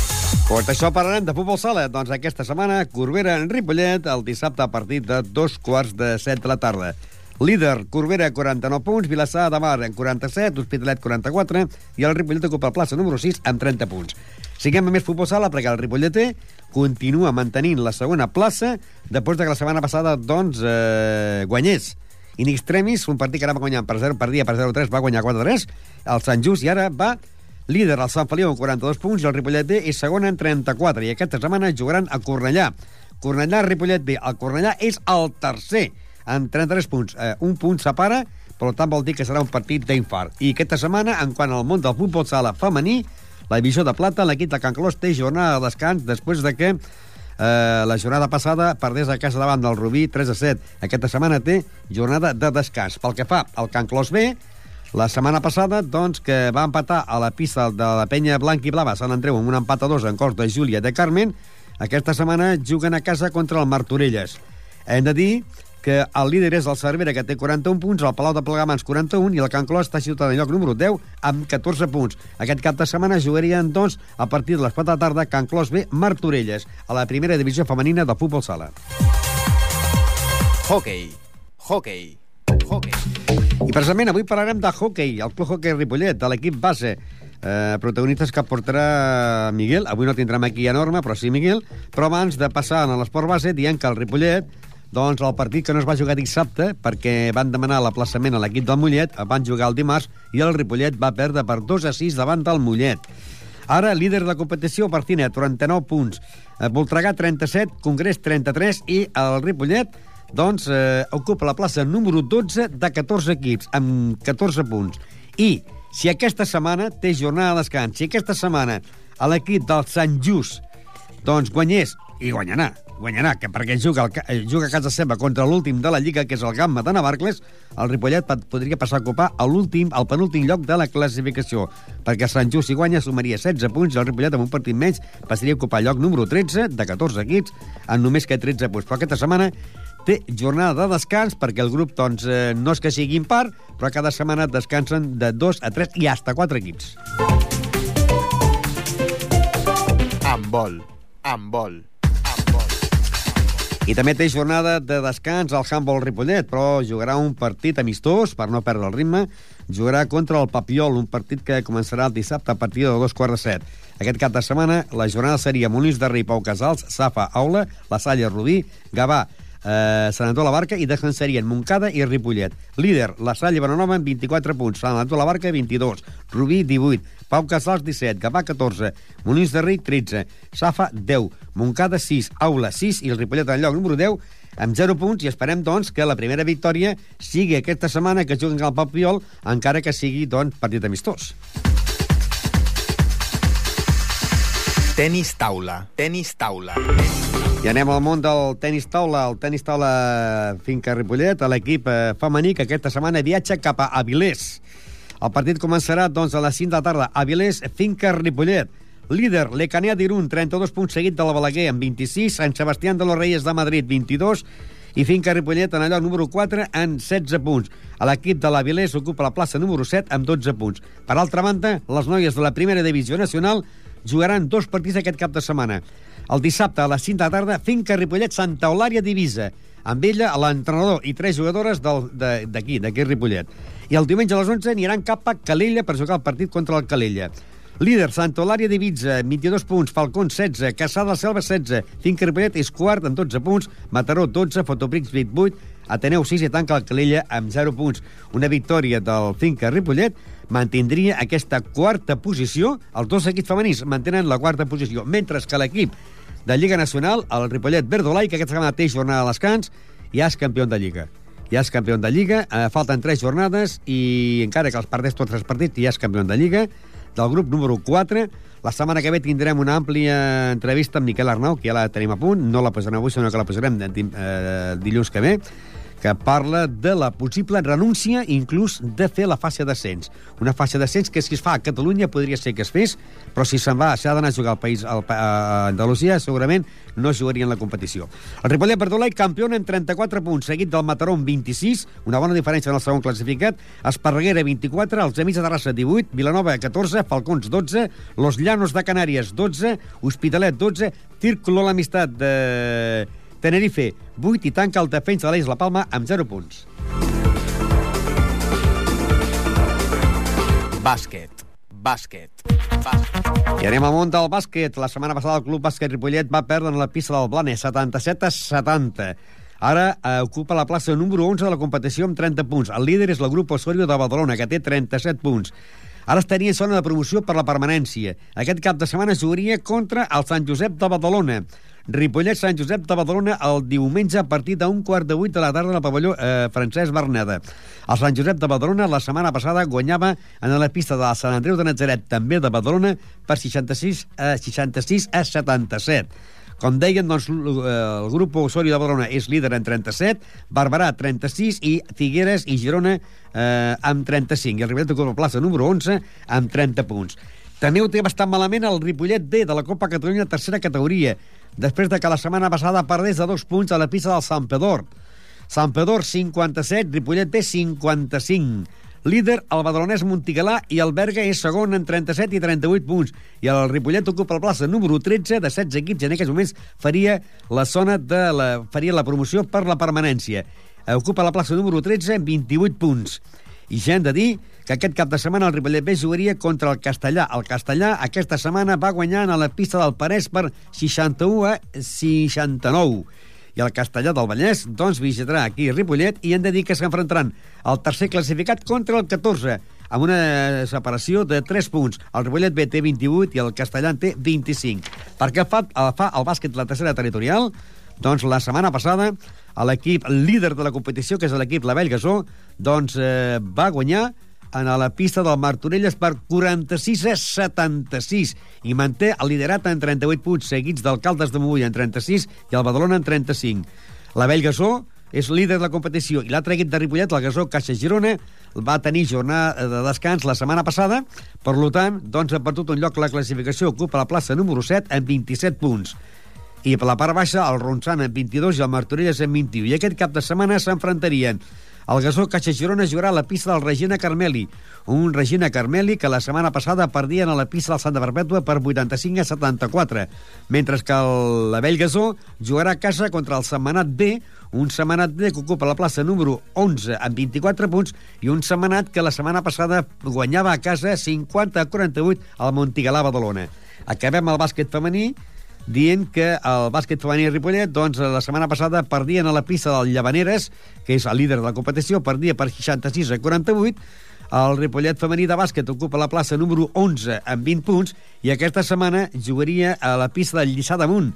Pues això parlarem de futbol sala. Doncs aquesta setmana, Corbera en Ripollet, el dissabte a partir de dos quarts de set de la tarda. Líder, Corbera, 49 punts, Vilassar de Mar en 47, Hospitalet 44, i el Ripollet ocupa la plaça número 6 amb 30 punts. Siguem amb més futbol sala perquè el Ripolleter continua mantenint la segona plaça després de que la setmana passada, doncs, eh, guanyés. In extremis, un partit que anava guanyant per 0 per dia per 0-3, va guanyar 4-3, el Sant Just, i ara va líder el Sant Feliu amb 42 punts i el Ripollet B és segon en 34 i aquesta setmana jugaran a Cornellà. Cornellà, Ripollet B. El Cornellà és el tercer amb 33 punts. Eh, un punt separa, per tant vol dir que serà un partit d'infart. I aquesta setmana, en quant al món del futbol sala femení, la divisió de plata, l'equip de Can Clos té jornada de descans després de que eh, la jornada passada perdés a casa davant del Rubí 3 a 7. Aquesta setmana té jornada de descans. Pel que fa al Can Clos B, la setmana passada, doncs, que va empatar a la pista de la penya blanc i blava Sant Andreu amb un empat a dos en cos de Júlia de Carmen, aquesta setmana juguen a casa contra el Martorelles. Hem de dir que el líder és el Cervera, que té 41 punts, el Palau de Plegamans 41 i el Can Clos està situat en lloc número 10 amb 14 punts. Aquest cap de setmana jugarien, doncs, a partir de les 4 de la tarda, Can Clos B, Martorelles, a la primera divisió femenina de futbol sala. Hockey. Hockey. Hockey. I precisament avui parlarem de hockey, el Club Hockey Ripollet, de l'equip base. Eh, protagonistes que portarà Miguel. Avui no tindrem aquí a Norma, però sí Miguel. Però abans de passar a l'esport base, dient que el Ripollet doncs el partit que no es va jugar dissabte perquè van demanar l'aplaçament a l'equip del Mollet van jugar el dimarts i el Ripollet va perdre per 2 a 6 davant del Mollet. Ara, líder de competició, Martínez, 49 punts. Eh, Voltregà, 37, Congrés, 33 i el Ripollet doncs, eh, ocupa la plaça número 12 de 14 equips, amb 14 punts. I si aquesta setmana té jornada de descans, si aquesta setmana l'equip del Sant Just doncs guanyés, i guanyarà, guanyarà, que perquè juga, el, eh, juga a casa seva contra l'últim de la Lliga, que és el Gamma de Navarcles, el Ripollet podria passar a ocupar l'últim, al penúltim lloc de la classificació, perquè Sant Just, si guanya, sumaria 16 punts, i el Ripollet, amb un partit menys, passaria a ocupar el lloc número 13 de 14 equips, amb només que 13 punts. Però aquesta setmana té jornada de descans, perquè el grup, doncs, eh, no és que sigui impar, però cada setmana descansen de 2 a 3 i hasta 4 equips. Handbol. Handbol. I també té jornada de descans al handball Ripollet, però jugarà un partit amistós per no perdre el ritme. Jugarà contra el Papiol, un partit que començarà el dissabte a partir de dos quarts de set. Aquest cap de setmana la jornada seria Molins de Rei, Pau Casals, Safa, Aula, La Salle, Rubí, Gavà, eh, Sant Antó la Barca i descansarien Montcada i Ripollet. Líder, La Salle Bonanova amb 24 punts, Sant Antó la Barca 22, Rubí 18, Pau Casals 17, Gavà 14, Molins de Rei 13, Safa 10, Montcada 6, Aula 6 i el Ripollet en lloc número 10 amb 0 punts i esperem, doncs, que la primera victòria sigui aquesta setmana que juguen al Papiol, encara que sigui, doncs, partit amistós. Tenis taula. Tenis taula. I anem al món del tenis taula, el tenis taula Finca Ripollet, a l'equip eh, femení que aquesta setmana viatja cap a Avilés. El partit començarà doncs, a les 5 de la tarda. Avilés, Finca Ripollet. Líder, l'Ecanea d'Irún, 32 punts seguit de la Balaguer, amb 26. Sant Sebastián de los Reyes de Madrid, 22. I Finca Ripollet en allò número 4 amb 16 punts. L'equip de l'Avilés ocupa la plaça número 7 amb 12 punts. Per altra banda, les noies de la primera divisió nacional jugaran dos partits aquest cap de setmana. El dissabte a les 5 de la tarda, Finca Ripollet Santa Eulària Divisa. Amb ella, l'entrenador i tres jugadores d'aquí, d'aquí Ripollet. I el diumenge a les 11 aniran cap a Calella per jugar el partit contra el Calella. Líder, Santa Eulària Divisa, 22 punts, Falcón 16, Caçà de Selva 16, Finca Ripollet és quart amb 12 punts, Mataró 12, Fotoprix 28, Ateneu 6 i tanca el Calella amb 0 punts. Una victòria del Finca Ripollet mantindria aquesta quarta posició. Els dos equips femenins mantenen la quarta posició, mentre que l'equip de Lliga Nacional, el Ripollet Verdolai, que aquesta té jornada de descans, ja és campió de Lliga. Ja és campió de Lliga, eh, falten tres jornades i encara que els perdés tots els partits, ja és campió de Lliga del grup número 4. La setmana que ve tindrem una àmplia entrevista amb Miquel Arnau, que ja la tenim a punt. No la posarem avui, sinó que la posarem eh, dilluns que ve que parla de la possible renúncia inclús de fer la fase d'ascens. Una fase d'ascens que si es fa a Catalunya podria ser que es fes, però si se'n va, s'ha d'anar a jugar al país, al, a Andalusia, segurament no jugarien la competició. El Ripollet Verdolai, campió en 34 punts, seguit del Mataró amb 26, una bona diferència en el segon classificat, Esparreguera 24, els Amics de Terrassa 18, Vilanova 14, Falcons 12, Los Llanos de Canàries 12, Hospitalet 12, Círculo l'Amistat de Tenerife 8 i tanca el defensa de l'Eix La Palma amb 0 punts. Bàsquet. Bàsquet. Bàsquet. I anem al món del bàsquet. La setmana passada el Club Bàsquet Ripollet va perdre en la pista del Blanes, 77 a 70. Ara eh, ocupa la plaça número 11 de la competició amb 30 punts. El líder és el grup Osorio de Badalona, que té 37 punts. Ara estaria en zona de promoció per la permanència. Aquest cap de setmana jugaria contra el Sant Josep de Badalona. Ripollet Sant Josep de Badalona el diumenge a partir d'un quart de vuit de la tarda al pavelló eh, Francesc Berneda. El Sant Josep de Badalona la setmana passada guanyava en la pista de Sant Andreu de Nazaret, també de Badalona, per 66 a, 66 a 77. Com deien, doncs, eh, el grup Osorio de Badalona és líder en 37, Barberà 36 i Figueres i Girona eh, amb 35. I el ocupa la plaça número 11 amb 30 punts. Ho té bastant malament el Ripollet D de la Copa Catalunya tercera categoria. després de que la setmana passada perdés de dos punts a la pista del Sant Pedor. Sant Pedor 57, Ripollet B 55. Líder, el badalonès Montigalà i el Berga és segon en 37 i 38 punts. I el Ripollet ocupa la plaça número 13 de 16 equips i en aquests moments faria la zona de la, faria la promoció per la permanència. Ocupa la plaça número 13 amb 28 punts. I ja hem de dir que aquest cap de setmana el Ripollet B jugaria contra el Castellà. El Castellà aquesta setmana va guanyant a la pista del Parès per 61 a 69 i el Castellà del Vallès doncs visitarà aquí Ripollet i hem de dir que s'enfrontaran el tercer classificat contra el 14 amb una separació de 3 punts. El Ripollet B té 28 i el Castellà té 25. Per què fa, fa el bàsquet la tercera territorial? Doncs la setmana passada l'equip líder de la competició, que és l'equip La Gasó, doncs eh, va guanyar en la pista del Martorelles per 46 a 76 i manté el liderat en 38 punts seguits d'Alcaldes de Mogull en 36 i el Badalona en 35. La Gasó és líder de la competició i l'altre equip de Ripollet, el Gasó Caixa Girona, va tenir jornada de descans la setmana passada, per tant, doncs ha perdut un lloc la classificació, ocupa la plaça número 7 amb 27 punts. I per la part baixa, el Ronçan amb 22 i el Martorelles amb 21. I aquest cap de setmana s'enfrontarien el Gasó Caixa Girona jugarà a la pista del Regina Carmeli, un Regina Carmeli que la setmana passada perdien a la pista del Santa Perpètua per 85 a 74, mentre que el Vell Gasó jugarà a casa contra el Setmanat B, un Setmanat B que ocupa la plaça número 11 amb 24 punts i un Setmanat que la setmana passada guanyava a casa 50 a 48 al Montigalà Badalona. Acabem el bàsquet femení dient que el bàsquet femení Ripollet, doncs, la setmana passada perdien a la pista del Llavaneres, que és el líder de la competició, perdia per 66 a 48, el Ripollet femení de bàsquet ocupa la plaça número 11 amb 20 punts i aquesta setmana jugaria a la pista del Lliçà d'Amunt.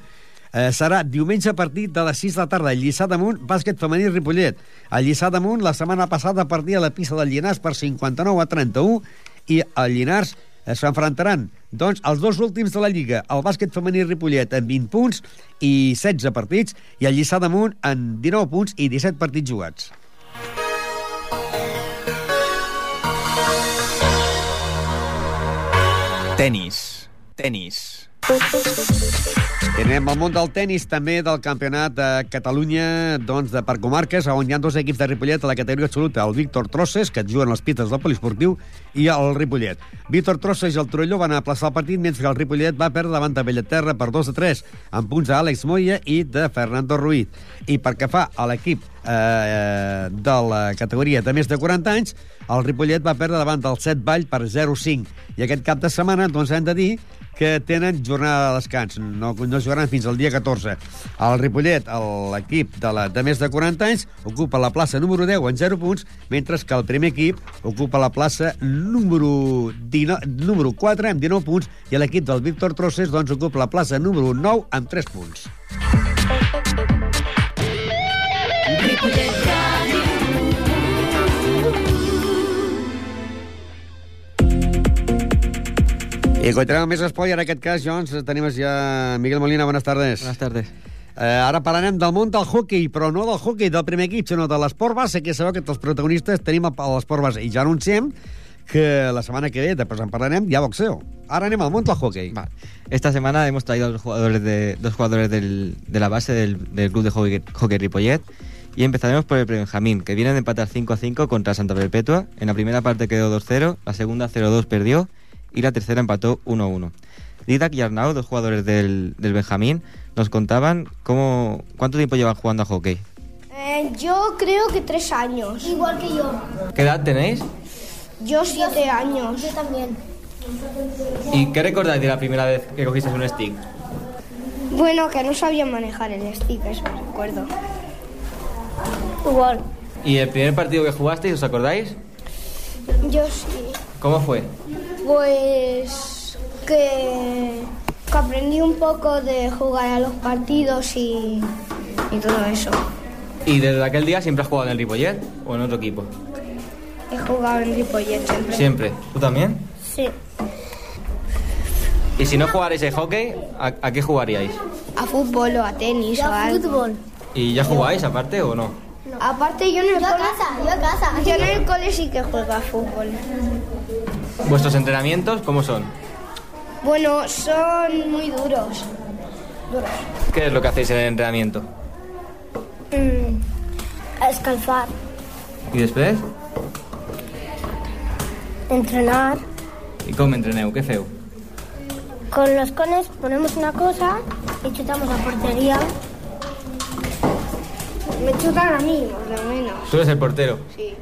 Eh, serà diumenge a partir de les 6 de la tarda. Lliçà d'Amunt, bàsquet femení Ripollet. El Lliçà d'Amunt la setmana passada perdia la pista del Llinars per 59 a 31 i el Llinars s'enfrontaran doncs, els dos últims de la Lliga, el bàsquet femení Ripollet amb 20 punts i 16 partits, i el Lliçà d'Amunt en 19 punts i 17 partits jugats. Tenis. Tenis. Anem al món del tennis, també del campionat de Catalunya doncs, de per comarques, on hi ha dos equips de Ripollet a la categoria absoluta, el Víctor Trosses, que juguen les pistes del poliesportiu, i el Ripollet. Víctor Trosses i el Torelló van aplaçar el partit, mentre que el Ripollet va perdre davant de Bellaterra per 2 a 3, amb punts d'Àlex Moya i de Fernando Ruiz. I per que fa a l'equip eh, de la categoria de més de 40 anys, el Ripollet va perdre davant del Set Vall per 0-5. I aquest cap de setmana, doncs, hem de dir que tenen jornada de descans. No, no jugaran fins al dia 14. El Ripollet, l'equip de, la, de més de 40 anys, ocupa la plaça número 10 en 0 punts, mentre que el primer equip ocupa la plaça número, 19, número 4 amb 19 punts i l'equip del Víctor Trosses doncs, ocupa la plaça número 9 amb 3 punts. I continuem més espai. En aquest cas, Jones, tenim ja Miguel Molina. Buenas tardes. Buenas tardes. Eh, ara parlarem del món del hockey, però no del hockey del primer equip, sinó de l'esport base, que sabeu que els protagonistes tenim l'esport base. I ja anunciem que la setmana que ve, després en parlarem, ha boxeo. Ahora anem al món del hockey. Vale. Esta semana hemos traído dos jugadores, de, dos jugadores del, de la base del, del club de hockey, hockey Ripollet. Y empezaremos por el Benjamín, que viene de empatar 5 a 5 contra Santa Perpetua. En la primera parte quedó 2-0, la segunda 0-2 perdió y la tercera empató 1-1. Didac y Arnau, dos jugadores del, del, Benjamín, nos contaban cómo, cuánto tiempo llevan jugando a hockey. Eh, yo creo que tres años. Igual que yo. ¿Qué edad tenéis? Yo siete años. Yo también. ¿Y qué recordáis de la primera vez que cogisteis un stick? Bueno, que no sabía manejar el stick, eso recuerdo. Igual. ¿Y el primer partido que jugasteis, os acordáis? Yo sí. ¿Cómo fue? Pues que, que, aprendí un poco de jugar a los partidos y, y, todo eso. ¿Y desde aquel día siempre has jugado en el Ripollet o en otro equipo? He jugado en Ripollet siempre. ¿Siempre? ¿Tú también? Sí. ¿Y si no jugarais el hockey, a, a, qué jugaríais? A fútbol o a tenis yo o a algo. ¿Y ya jugáis aparte o no? no. Aparte yo en el yo cole... a casa, yo a casa. Yo en el cole sí que juego a fútbol. ¿Vuestros entrenamientos cómo son? Bueno, son muy duros. duros. ¿Qué es lo que hacéis en el entrenamiento? Mm, escalfar, ¿Y después? entrenar. ¿Y cómo entreneu? ¿Qué feu? Con los cones ponemos una cosa y chutamos a portería. Me chutan a mí, por lo menos. Tú eres el portero. Sí.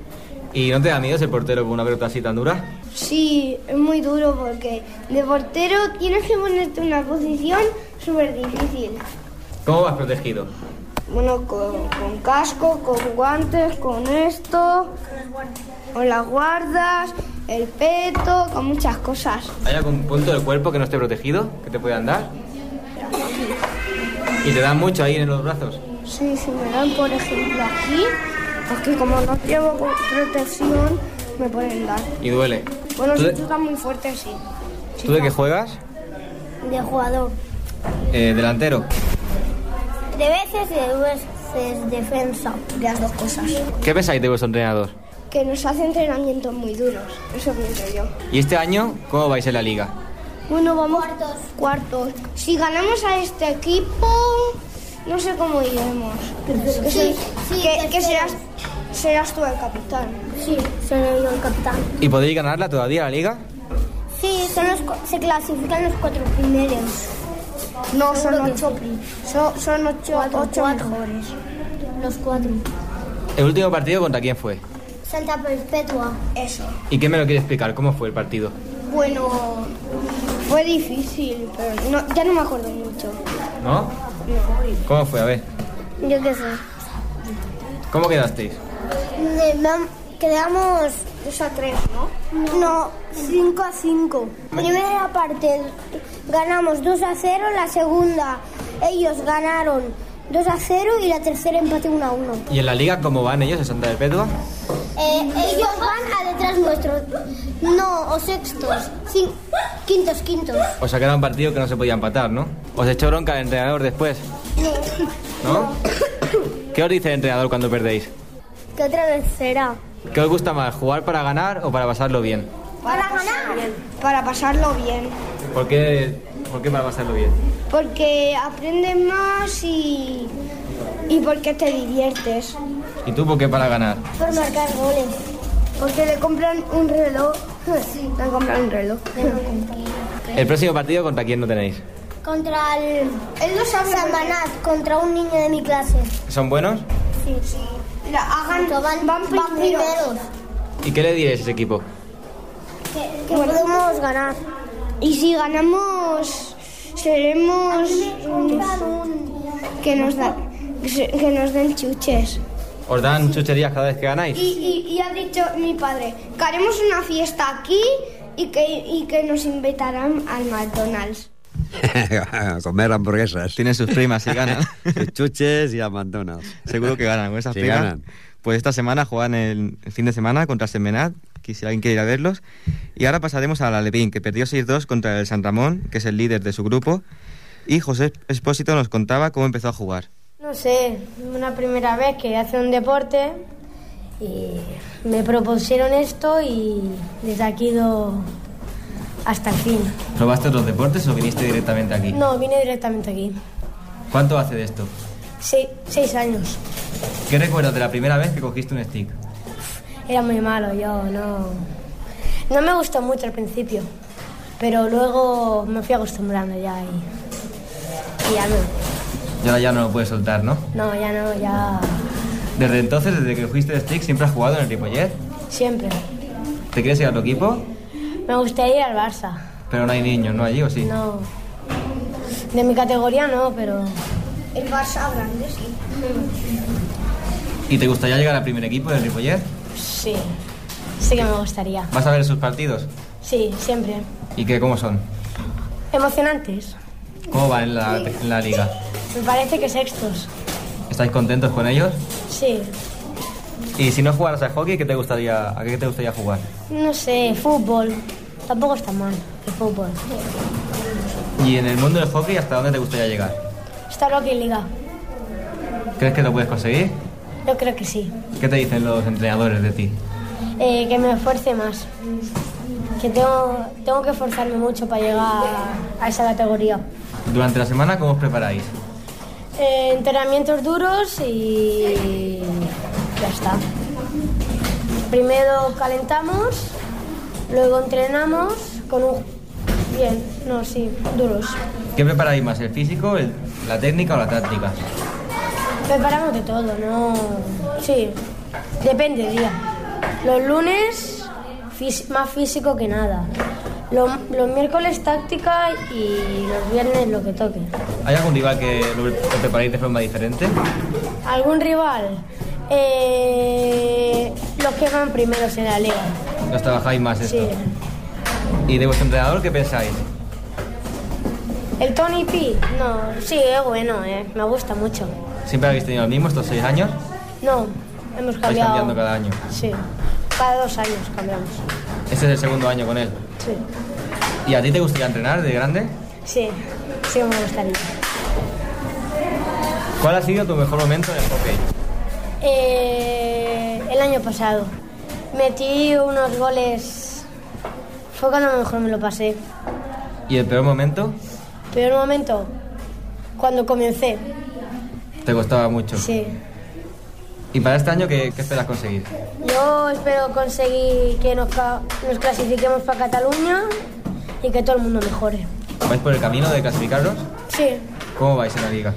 ¿Y no te da miedo ser portero con una pelota así tan dura? Sí, es muy duro porque de portero tienes que ponerte en una posición súper difícil. ¿Cómo vas protegido? Bueno, con, con casco, con guantes, con esto, con las guardas, el peto, con muchas cosas. ¿Hay algún punto del cuerpo que no esté protegido? ¿Que te puedan dar? ¿Y te dan mucho ahí en los brazos? Sí, si me dan, por ejemplo, aquí, aquí como no llevo protección, me pueden dar. ¿Y duele? Bueno, ¿Tú si de, muy fuerte, sí. tú de qué juegas? De jugador. Eh, delantero. De veces de veces defensa. Las dos cosas. ¿Qué pensáis de vuestro entrenador? Que nos hace entrenamientos muy duros. Eso pienso yo. ¿Y este año cómo vais en la liga? Bueno, vamos cuartos. cuartos. Si ganamos a este equipo, no sé cómo iremos. Que, Sí, sí, que, serás, serás tú el capitán. Sí, seré yo el capitán. ¿Y podéis ganarla todavía la liga? Sí, son los, cu- se clasifican los cuatro primeros. No, son ocho. Son, son ocho, Cuatro, ocho cuatro. mejores. Los cuatro. ¿El último partido contra quién fue? Santa Perpetua. Eso. ¿Y qué me lo quiere explicar? ¿Cómo fue el partido? Bueno, fue difícil, pero no, ya no me acuerdo mucho. ¿No? ¿Cómo fue? A ver. Yo qué sé. ¿Cómo quedasteis? Quedamos 2 a 3, ¿no? No, 5 a 5. Primera parte ganamos 2 a 0, la segunda ellos ganaron 2 a 0 y la tercera empate 1 a 1. ¿Y en la liga cómo van ellos en Santa Perpetua? Eh, ellos van a detrás nuestro. No, o sextos. Cin- quintos, quintos. O sea que era un partido que no se podía empatar, ¿no? ¿Os echó bronca el entrenador después? ¿No? ¿Qué os dice el entrenador cuando perdéis? ¿Qué otra vez será? ¿Qué os gusta más, jugar para ganar o para pasarlo bien? Para ganar. Para pasarlo bien. ¿Por qué, por qué para pasarlo bien? Porque aprendes más y, y porque te diviertes. ¿Y tú por qué para ganar? Por marcar goles. Porque le compran un reloj. Le compran un reloj. ¿El próximo partido contra quién no tenéis? Contra el. Él lo sabe. Contra un niño de mi clase. ¿Son buenos? Sí, sí. La hagan, van, van primeros. primeros. ¿Y qué le diréis a ese equipo? Que, que podemos ganar. Y si ganamos, seremos que nos, da, que nos den chuches. ¿Os dan chucherías cada vez que Y, ganáis? y- y ha dicho mi padre que haremos una fiesta aquí y que, y que nos invitarán al McDonald's. A comer hamburguesas. Tienen sus primas y ganan. Sus chuches y a McDonald's. Seguro que ganan con esas Sí, primas. ganan. Pues esta semana juegan el, fin de semana contra Semenat, que si alguien quiere ir a verlos. Y ahora pasaremos a la Alevín, que perdió 6-2 contra el San Ramón, que es el líder de su grupo. Y José Espósito nos contaba cómo empezó a jugar. No sé, una primera vez que hace un deporte y me propusieron esto y desde aquí do hasta el fin. ¿Probaste otros deportes o viniste directamente aquí? No, vine directamente aquí. ¿Cuánto hace de esto? Se- seis años. ¿Qué recuerdas de la primera vez que cogiste un stick? Era muy malo, yo no... No me gustó mucho al principio, pero luego me fui acostumbrando ya y, y ya no. Y ahora ya no lo puedes soltar, ¿no? No, ya no, ya Desde entonces, desde que cogiste el stick, siempre has jugado en el Ripollet. siempre. ¿Te quieres ir a tu equipo? Me gustaría ir al Barça. Pero no hay niños, ¿no? Allí o sí. No. De mi categoría no, pero El Barça grande, sí. ¿Y te gustaría llegar al primer equipo del Ripollet? sí. Sí que me gustaría. ¿Vas a ver sus partidos? Sí, siempre. ¿Y qué, cómo son? Emocionantes. ¿Cómo van en la, en la liga? Me parece que sextos. ¿Estáis contentos con ellos? Sí. Y si no jugaras al hockey, ¿qué te gustaría, ¿a qué te gustaría jugar? No sé, fútbol. Tampoco está mal el fútbol. Y en el mundo del hockey, ¿hasta dónde te gustaría llegar? Está Rocky Liga. ¿Crees que lo puedes conseguir? Yo creo que sí. ¿Qué te dicen los entrenadores de ti? Eh, que me esfuerce más. Que tengo, tengo que esforzarme mucho para llegar a, a esa categoría. Durante la semana, ¿cómo os preparáis? Eh, entrenamientos duros y ya está. Primero calentamos, luego entrenamos con un... Bien, no, sí, duros. ¿Qué preparáis más, el físico, el- la técnica o la táctica? Preparamos de todo, ¿no? Sí, depende del día. Los lunes, más físico que nada. Los, los miércoles táctica y los viernes lo que toque. ¿Hay algún rival que lo, lo preparáis de forma diferente? ¿Algún rival? Eh, los que van primeros en la liga. ¿Os trabajáis más esto? Sí. ¿Y de vuestro entrenador qué pensáis? ¿El Tony P? No, sí, es bueno, eh, me gusta mucho. ¿Siempre habéis tenido el mismo estos seis años? No, hemos ¿Vais cambiado. cambiando cada año? Sí, cada dos años cambiamos. Este es el segundo año con él. Sí, ¿Y a ti te gustaría entrenar de grande? sí, sí me gustaría. ¿Cuál ha sido tu mejor momento en el hockey? Eh, el año pasado metí unos goles. Fue cuando mejor me lo pasé. ¿Y el peor momento? Peor momento, cuando comencé. Te costaba mucho. Sí. ¿Y para este año qué, qué esperas conseguir? Yo espero conseguir que nos, nos clasifiquemos para Cataluña y que todo el mundo mejore. ¿Vais por el camino de clasificaros? Sí, ¿Cómo vais en la liga?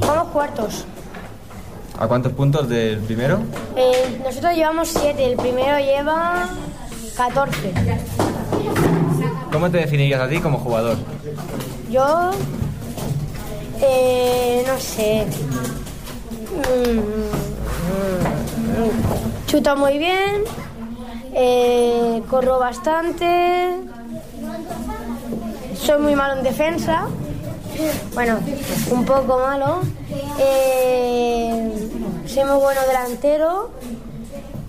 vamos cuartos. ¿A cuántos puntos del primero? Eh, nosotros llevamos siete, el primero lleva 14. ¿Cómo te definirías a ti como jugador? Yo, eh, no sé. Mm, Chuto muy bien, eh, corro bastante, soy muy malo en defensa, bueno, un poco malo, eh, soy muy bueno delantero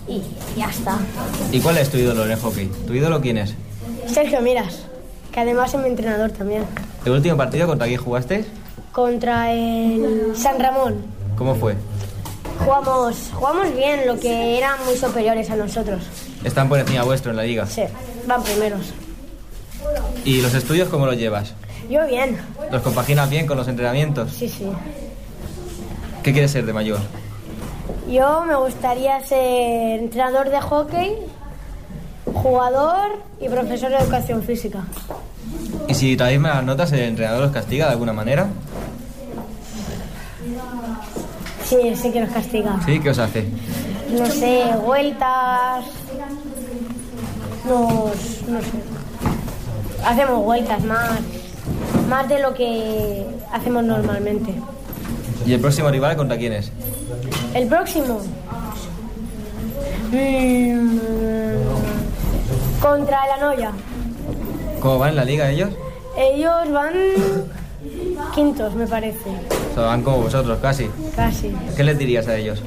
y ya está. ¿Y cuál es tu ídolo en el hockey? ¿Tu ídolo quién es? Sergio Miras, que además es mi entrenador también. ¿El último partido contra quién jugasteis? contra el San Ramón. ¿Cómo fue? Jugamos, jugamos bien, lo que eran muy superiores a nosotros. Están por encima vuestro en la liga. Sí, van primeros. ¿Y los estudios cómo los llevas? Yo bien, ¿Los compaginas bien con los entrenamientos? sí, sí. ¿Qué quieres ser de mayor? Yo me gustaría ser entrenador de hockey, jugador y profesor de educación física. ¿Y si traéis malas notas, el entrenador os castiga de alguna manera? Sí, sí que nos castiga. ¿Sí? ¿Qué os hace? No sé, vueltas. Nos. no sé. Hacemos vueltas más. Más de lo que hacemos normalmente. ¿Y el próximo rival contra quién es? El próximo. Mm, contra la Noya. ¿Cómo van en la liga ellos? Ellos van quintos, me parece. O sea, van como vosotros, casi. Casi. ¿Qué les dirías a ellos?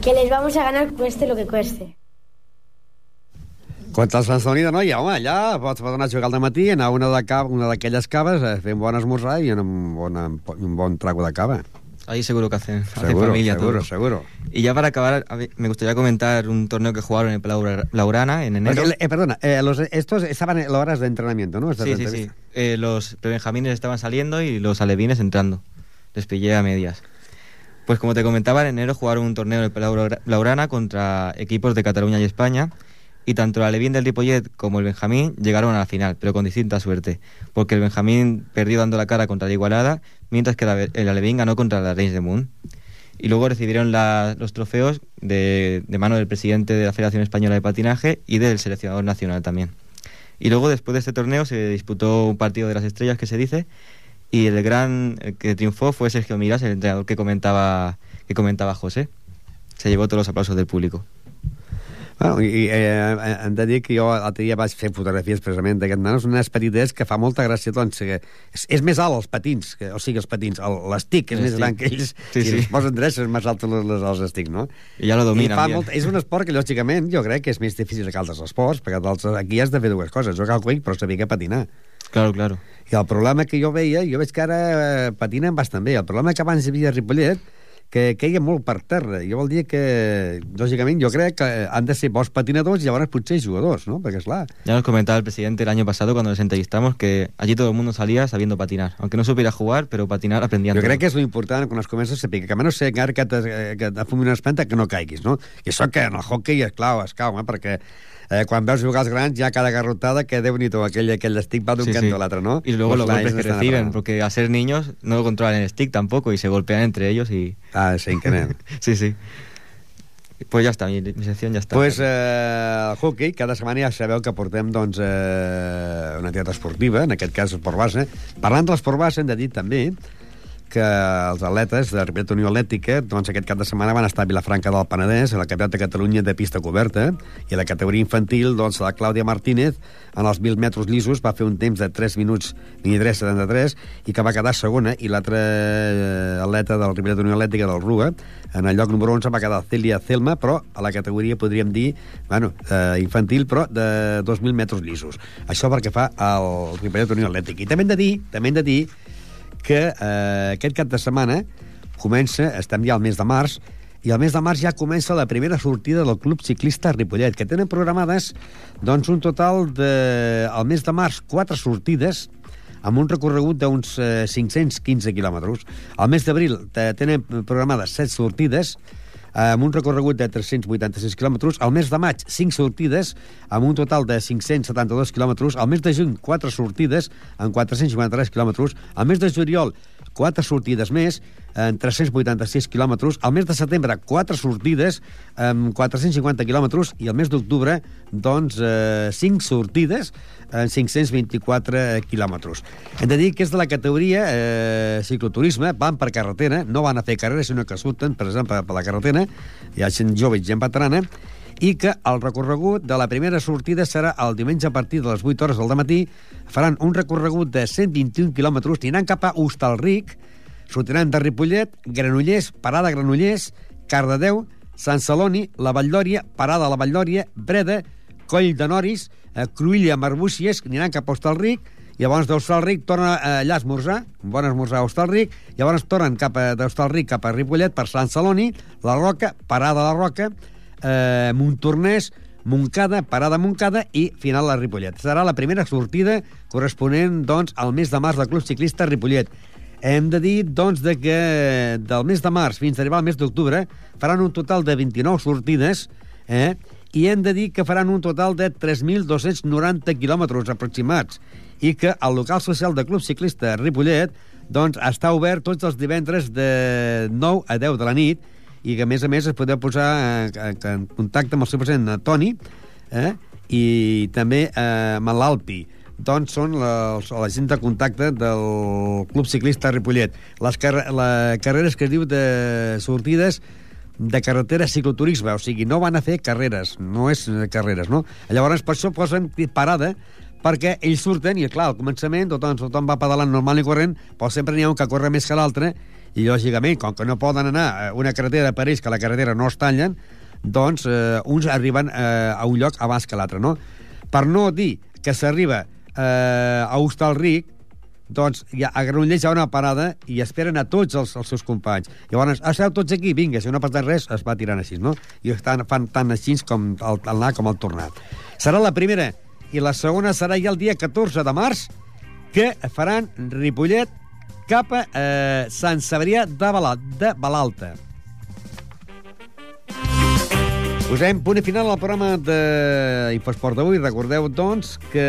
Que les vamos a ganar cueste lo que cueste. Contra el Sant Celoni de Noia, home, allà pots, pots anar a jugar al matí, anar a una de ca- una d'aquelles caves, a fer un bon esmorzar i un bon, un bon trago de cava. Ahí seguro que hacen, hacen Seguro, familia seguro, todos. seguro. Y ya para acabar, me gustaría comentar un torneo que jugaron en Palau- Laurana en enero. Porque, eh, perdona, eh, los, estos estaban en horas de entrenamiento, ¿no? Estas Sí, sí, sí. Eh, los prebenjamines estaban saliendo y los alevines entrando. Les pillé a medias. Pues como te comentaba, en enero jugaron un torneo en Laura- Laurana contra equipos de Cataluña y España. Y tanto el alevín del Ripollet como el Benjamín llegaron a la final, pero con distinta suerte. Porque el Benjamín perdió dando la cara contra la Igualada, mientras que el alevín ganó contra la Reins de Moon. Y luego recibieron los trofeos de, mano del presidente de la Federación Española de Patinaje y del seleccionador nacional también. Y luego, después de este torneo, se disputó un partido de las estrellas que se dice, y el gran que triunfó fue Sergio Miras, el entrenador que comentaba, que comentaba José. Se llevó todos los aplausos del público. Bueno, i eh, hem de dir que jo l'altre dia vaig fer fotografies precisament d'aquest nano, és un nen petitet que fa molta gràcia, doncs, que és, és més alt els patins, que, o sigui, els patins, el- l'estic és més gran que ells, Sí, i sí. els posen drets, és més alt les, les, els estics, no? I ja fa bien. molt, és un esport que, lògicament, jo crec que és més difícil que altres esports, perquè altres, aquí has de fer dues coses, jugar al quick, però saber que patinar. Claro, claro. I el problema que jo veia, jo veig que ara eh, patinen bastant bé. El problema que abans hi havia a Ripollet, que queia molt per terra. I vol dir que, lògicament, jo crec que han de ser bons patinadors i llavors potser jugadors, ¿no? Perquè, esclar, Ya nos comentaba el presidente el año pasado cuando nos entrevistamos que allí todo el mundo salía sabiendo patinar. Aunque no supiera jugar, pero patinar aprendían jo crec que és lo important quan es comença a saber que a menys ser encara que, te, que et fumi una espenta que no caiguis, no? I això que en el hockey és clau, és clau, eh? perquè eh, quan veus jugar els grans ja cada garrotada que déu nhi aquell, aquell stick va d'un Sí, cantó sí. a l'altre, no? Y luego los golpes que reciben, porque al ser niños no controlan el stick tampoco y se golpean entre ellos y... Ah, sí, increïble. sí, sí. Pues ya está, mi, mi sección ya está. Pues eh, el hockey, cada setmana ja sabeu que portem doncs, eh, una activitat esportiva, en aquest cas esport base. Parlant de l'esport base, hem de dir també que els atletes de Ripollet Unió Atlètica doncs, aquest cap de setmana van estar a Vilafranca del Penedès, a la capital de Catalunya de pista coberta, i a la categoria infantil, doncs, la Clàudia Martínez, en els 1.000 metres llisos, va fer un temps de 3 minuts 23.73 i que va quedar segona, i l'altre eh, atleta del Ripollet Unió Atlètica del Ruga, en el lloc número 11 va quedar Celia Celma, però a la categoria podríem dir, bueno, eh, infantil, però de 2.000 metres llisos. Això perquè fa el Ripollet Unió Atlètic. I també hem de dir, també hem de dir que eh, aquest cap de setmana comença, estem ja al mes de març, i al mes de març ja comença la primera sortida del Club Ciclista Ripollet, que tenen programades doncs, un total de, al mes de març, quatre sortides, amb un recorregut d'uns eh, 515 quilòmetres. Al mes d'abril eh, tenen programades set sortides, eh, amb un recorregut de 386 quilòmetres. Al mes de maig, 5 sortides, amb un total de 572 quilòmetres. Al mes de juny, 4 sortides, amb 453 quilòmetres. Al mes de juliol, 4 sortides més, en 386 quilòmetres. Al mes de setembre, 4 sortides, amb 450 quilòmetres. I al mes d'octubre, doncs, eh, 5 sortides, en 524 quilòmetres. Hem de dir que és de la categoria eh, cicloturisme, van per carretera, no van a fer carreres, sinó que surten, per exemple, per la carretera, hi ha gent jove i gent veterana, i que el recorregut de la primera sortida serà el diumenge a partir de les 8 hores del matí. Faran un recorregut de 121 quilòmetres, aniran cap a Hostalric, sortiran de Ripollet, Granollers, parada Granollers, Cardedeu, Sant Celoni, la Valldòria, parada la Valldòria, Breda, Coll de Noris, eh, Cruïlla, Marbúcies, aniran cap a Hostalric, llavors d'Hostalric torna eh, allà a esmorzar, un bon esmorzar a Hostalric, llavors tornen cap a d'Hostalric cap a Ripollet per Sant Celoni, la Roca, parada la Roca, eh, Montornès, Montcada, parada Montcada i final a Ripollet. Serà la primera sortida corresponent doncs, al mes de març del Club Ciclista Ripollet. Hem de dir, doncs, de que del mes de març fins a arribar al mes d'octubre faran un total de 29 sortides, eh? i hem de dir que faran un total de 3.290 quilòmetres aproximats i que el local social de Club Ciclista Ripollet doncs, està obert tots els divendres de 9 a 10 de la nit i que, a més a més, es podeu posar eh, en contacte amb el seu president, eh, Toni, eh? i també eh, amb l'Alpi doncs són la, la gent de contacte del Club Ciclista Ripollet. Les car la carreres que es diu de sortides de carretera cicloturisme, o sigui, no van a fer carreres, no és eh, carreres, no? Llavors, per això posen parada, perquè ells surten, i clar, al començament tothom, tothom va pedalant normal i corrent, però sempre n'hi ha un que corre més que l'altre, i lògicament, com que no poden anar a una carretera de París, que la carretera no es tallen, doncs eh, uns arriben eh, a un lloc abans que l'altre, no? Per no dir que s'arriba eh, a Hostalric, doncs ja, a Granollers hi ha una parada i esperen a tots els, els seus companys. Llavors, esteu tots aquí, vinga, si no ha passat res, es va tirant així, no? I estan, fan tant així com el, el anar com el tornar. Serà la primera i la segona serà ja el dia 14 de març, que faran Ripollet cap a eh, Sant Cebrià de, Bala, de Balalta. Posem punt i final al programa d'Infosport d'avui. Recordeu, doncs, que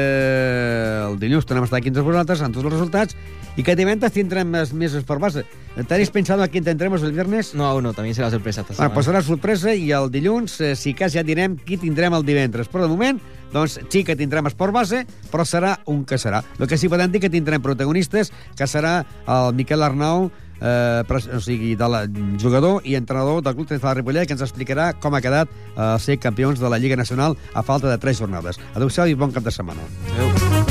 el dilluns tornem a estar aquí entre vosaltres amb tots els resultats y que divendres tindrem més, més esport base. ¿Tenéis pensado a quién tendremos el viernes? No, aún no, también será sorpresa esta Bueno, semana. pues serà sorpresa i el dilluns, eh, si cas, ja direm qui tindrem el divendres. Però de moment, doncs sí que tindrem esport base, però serà un que serà. El que sí podem dir que tindrem protagonistes, que serà el Miquel Arnau, eh, o sigui, de la, jugador i entrenador del Club Tennis de Ripollet, que ens explicarà com ha quedat eh, ser campions de la Lliga Nacional a falta de tres jornades. Adéu-siau i bon cap de setmana. Adéu.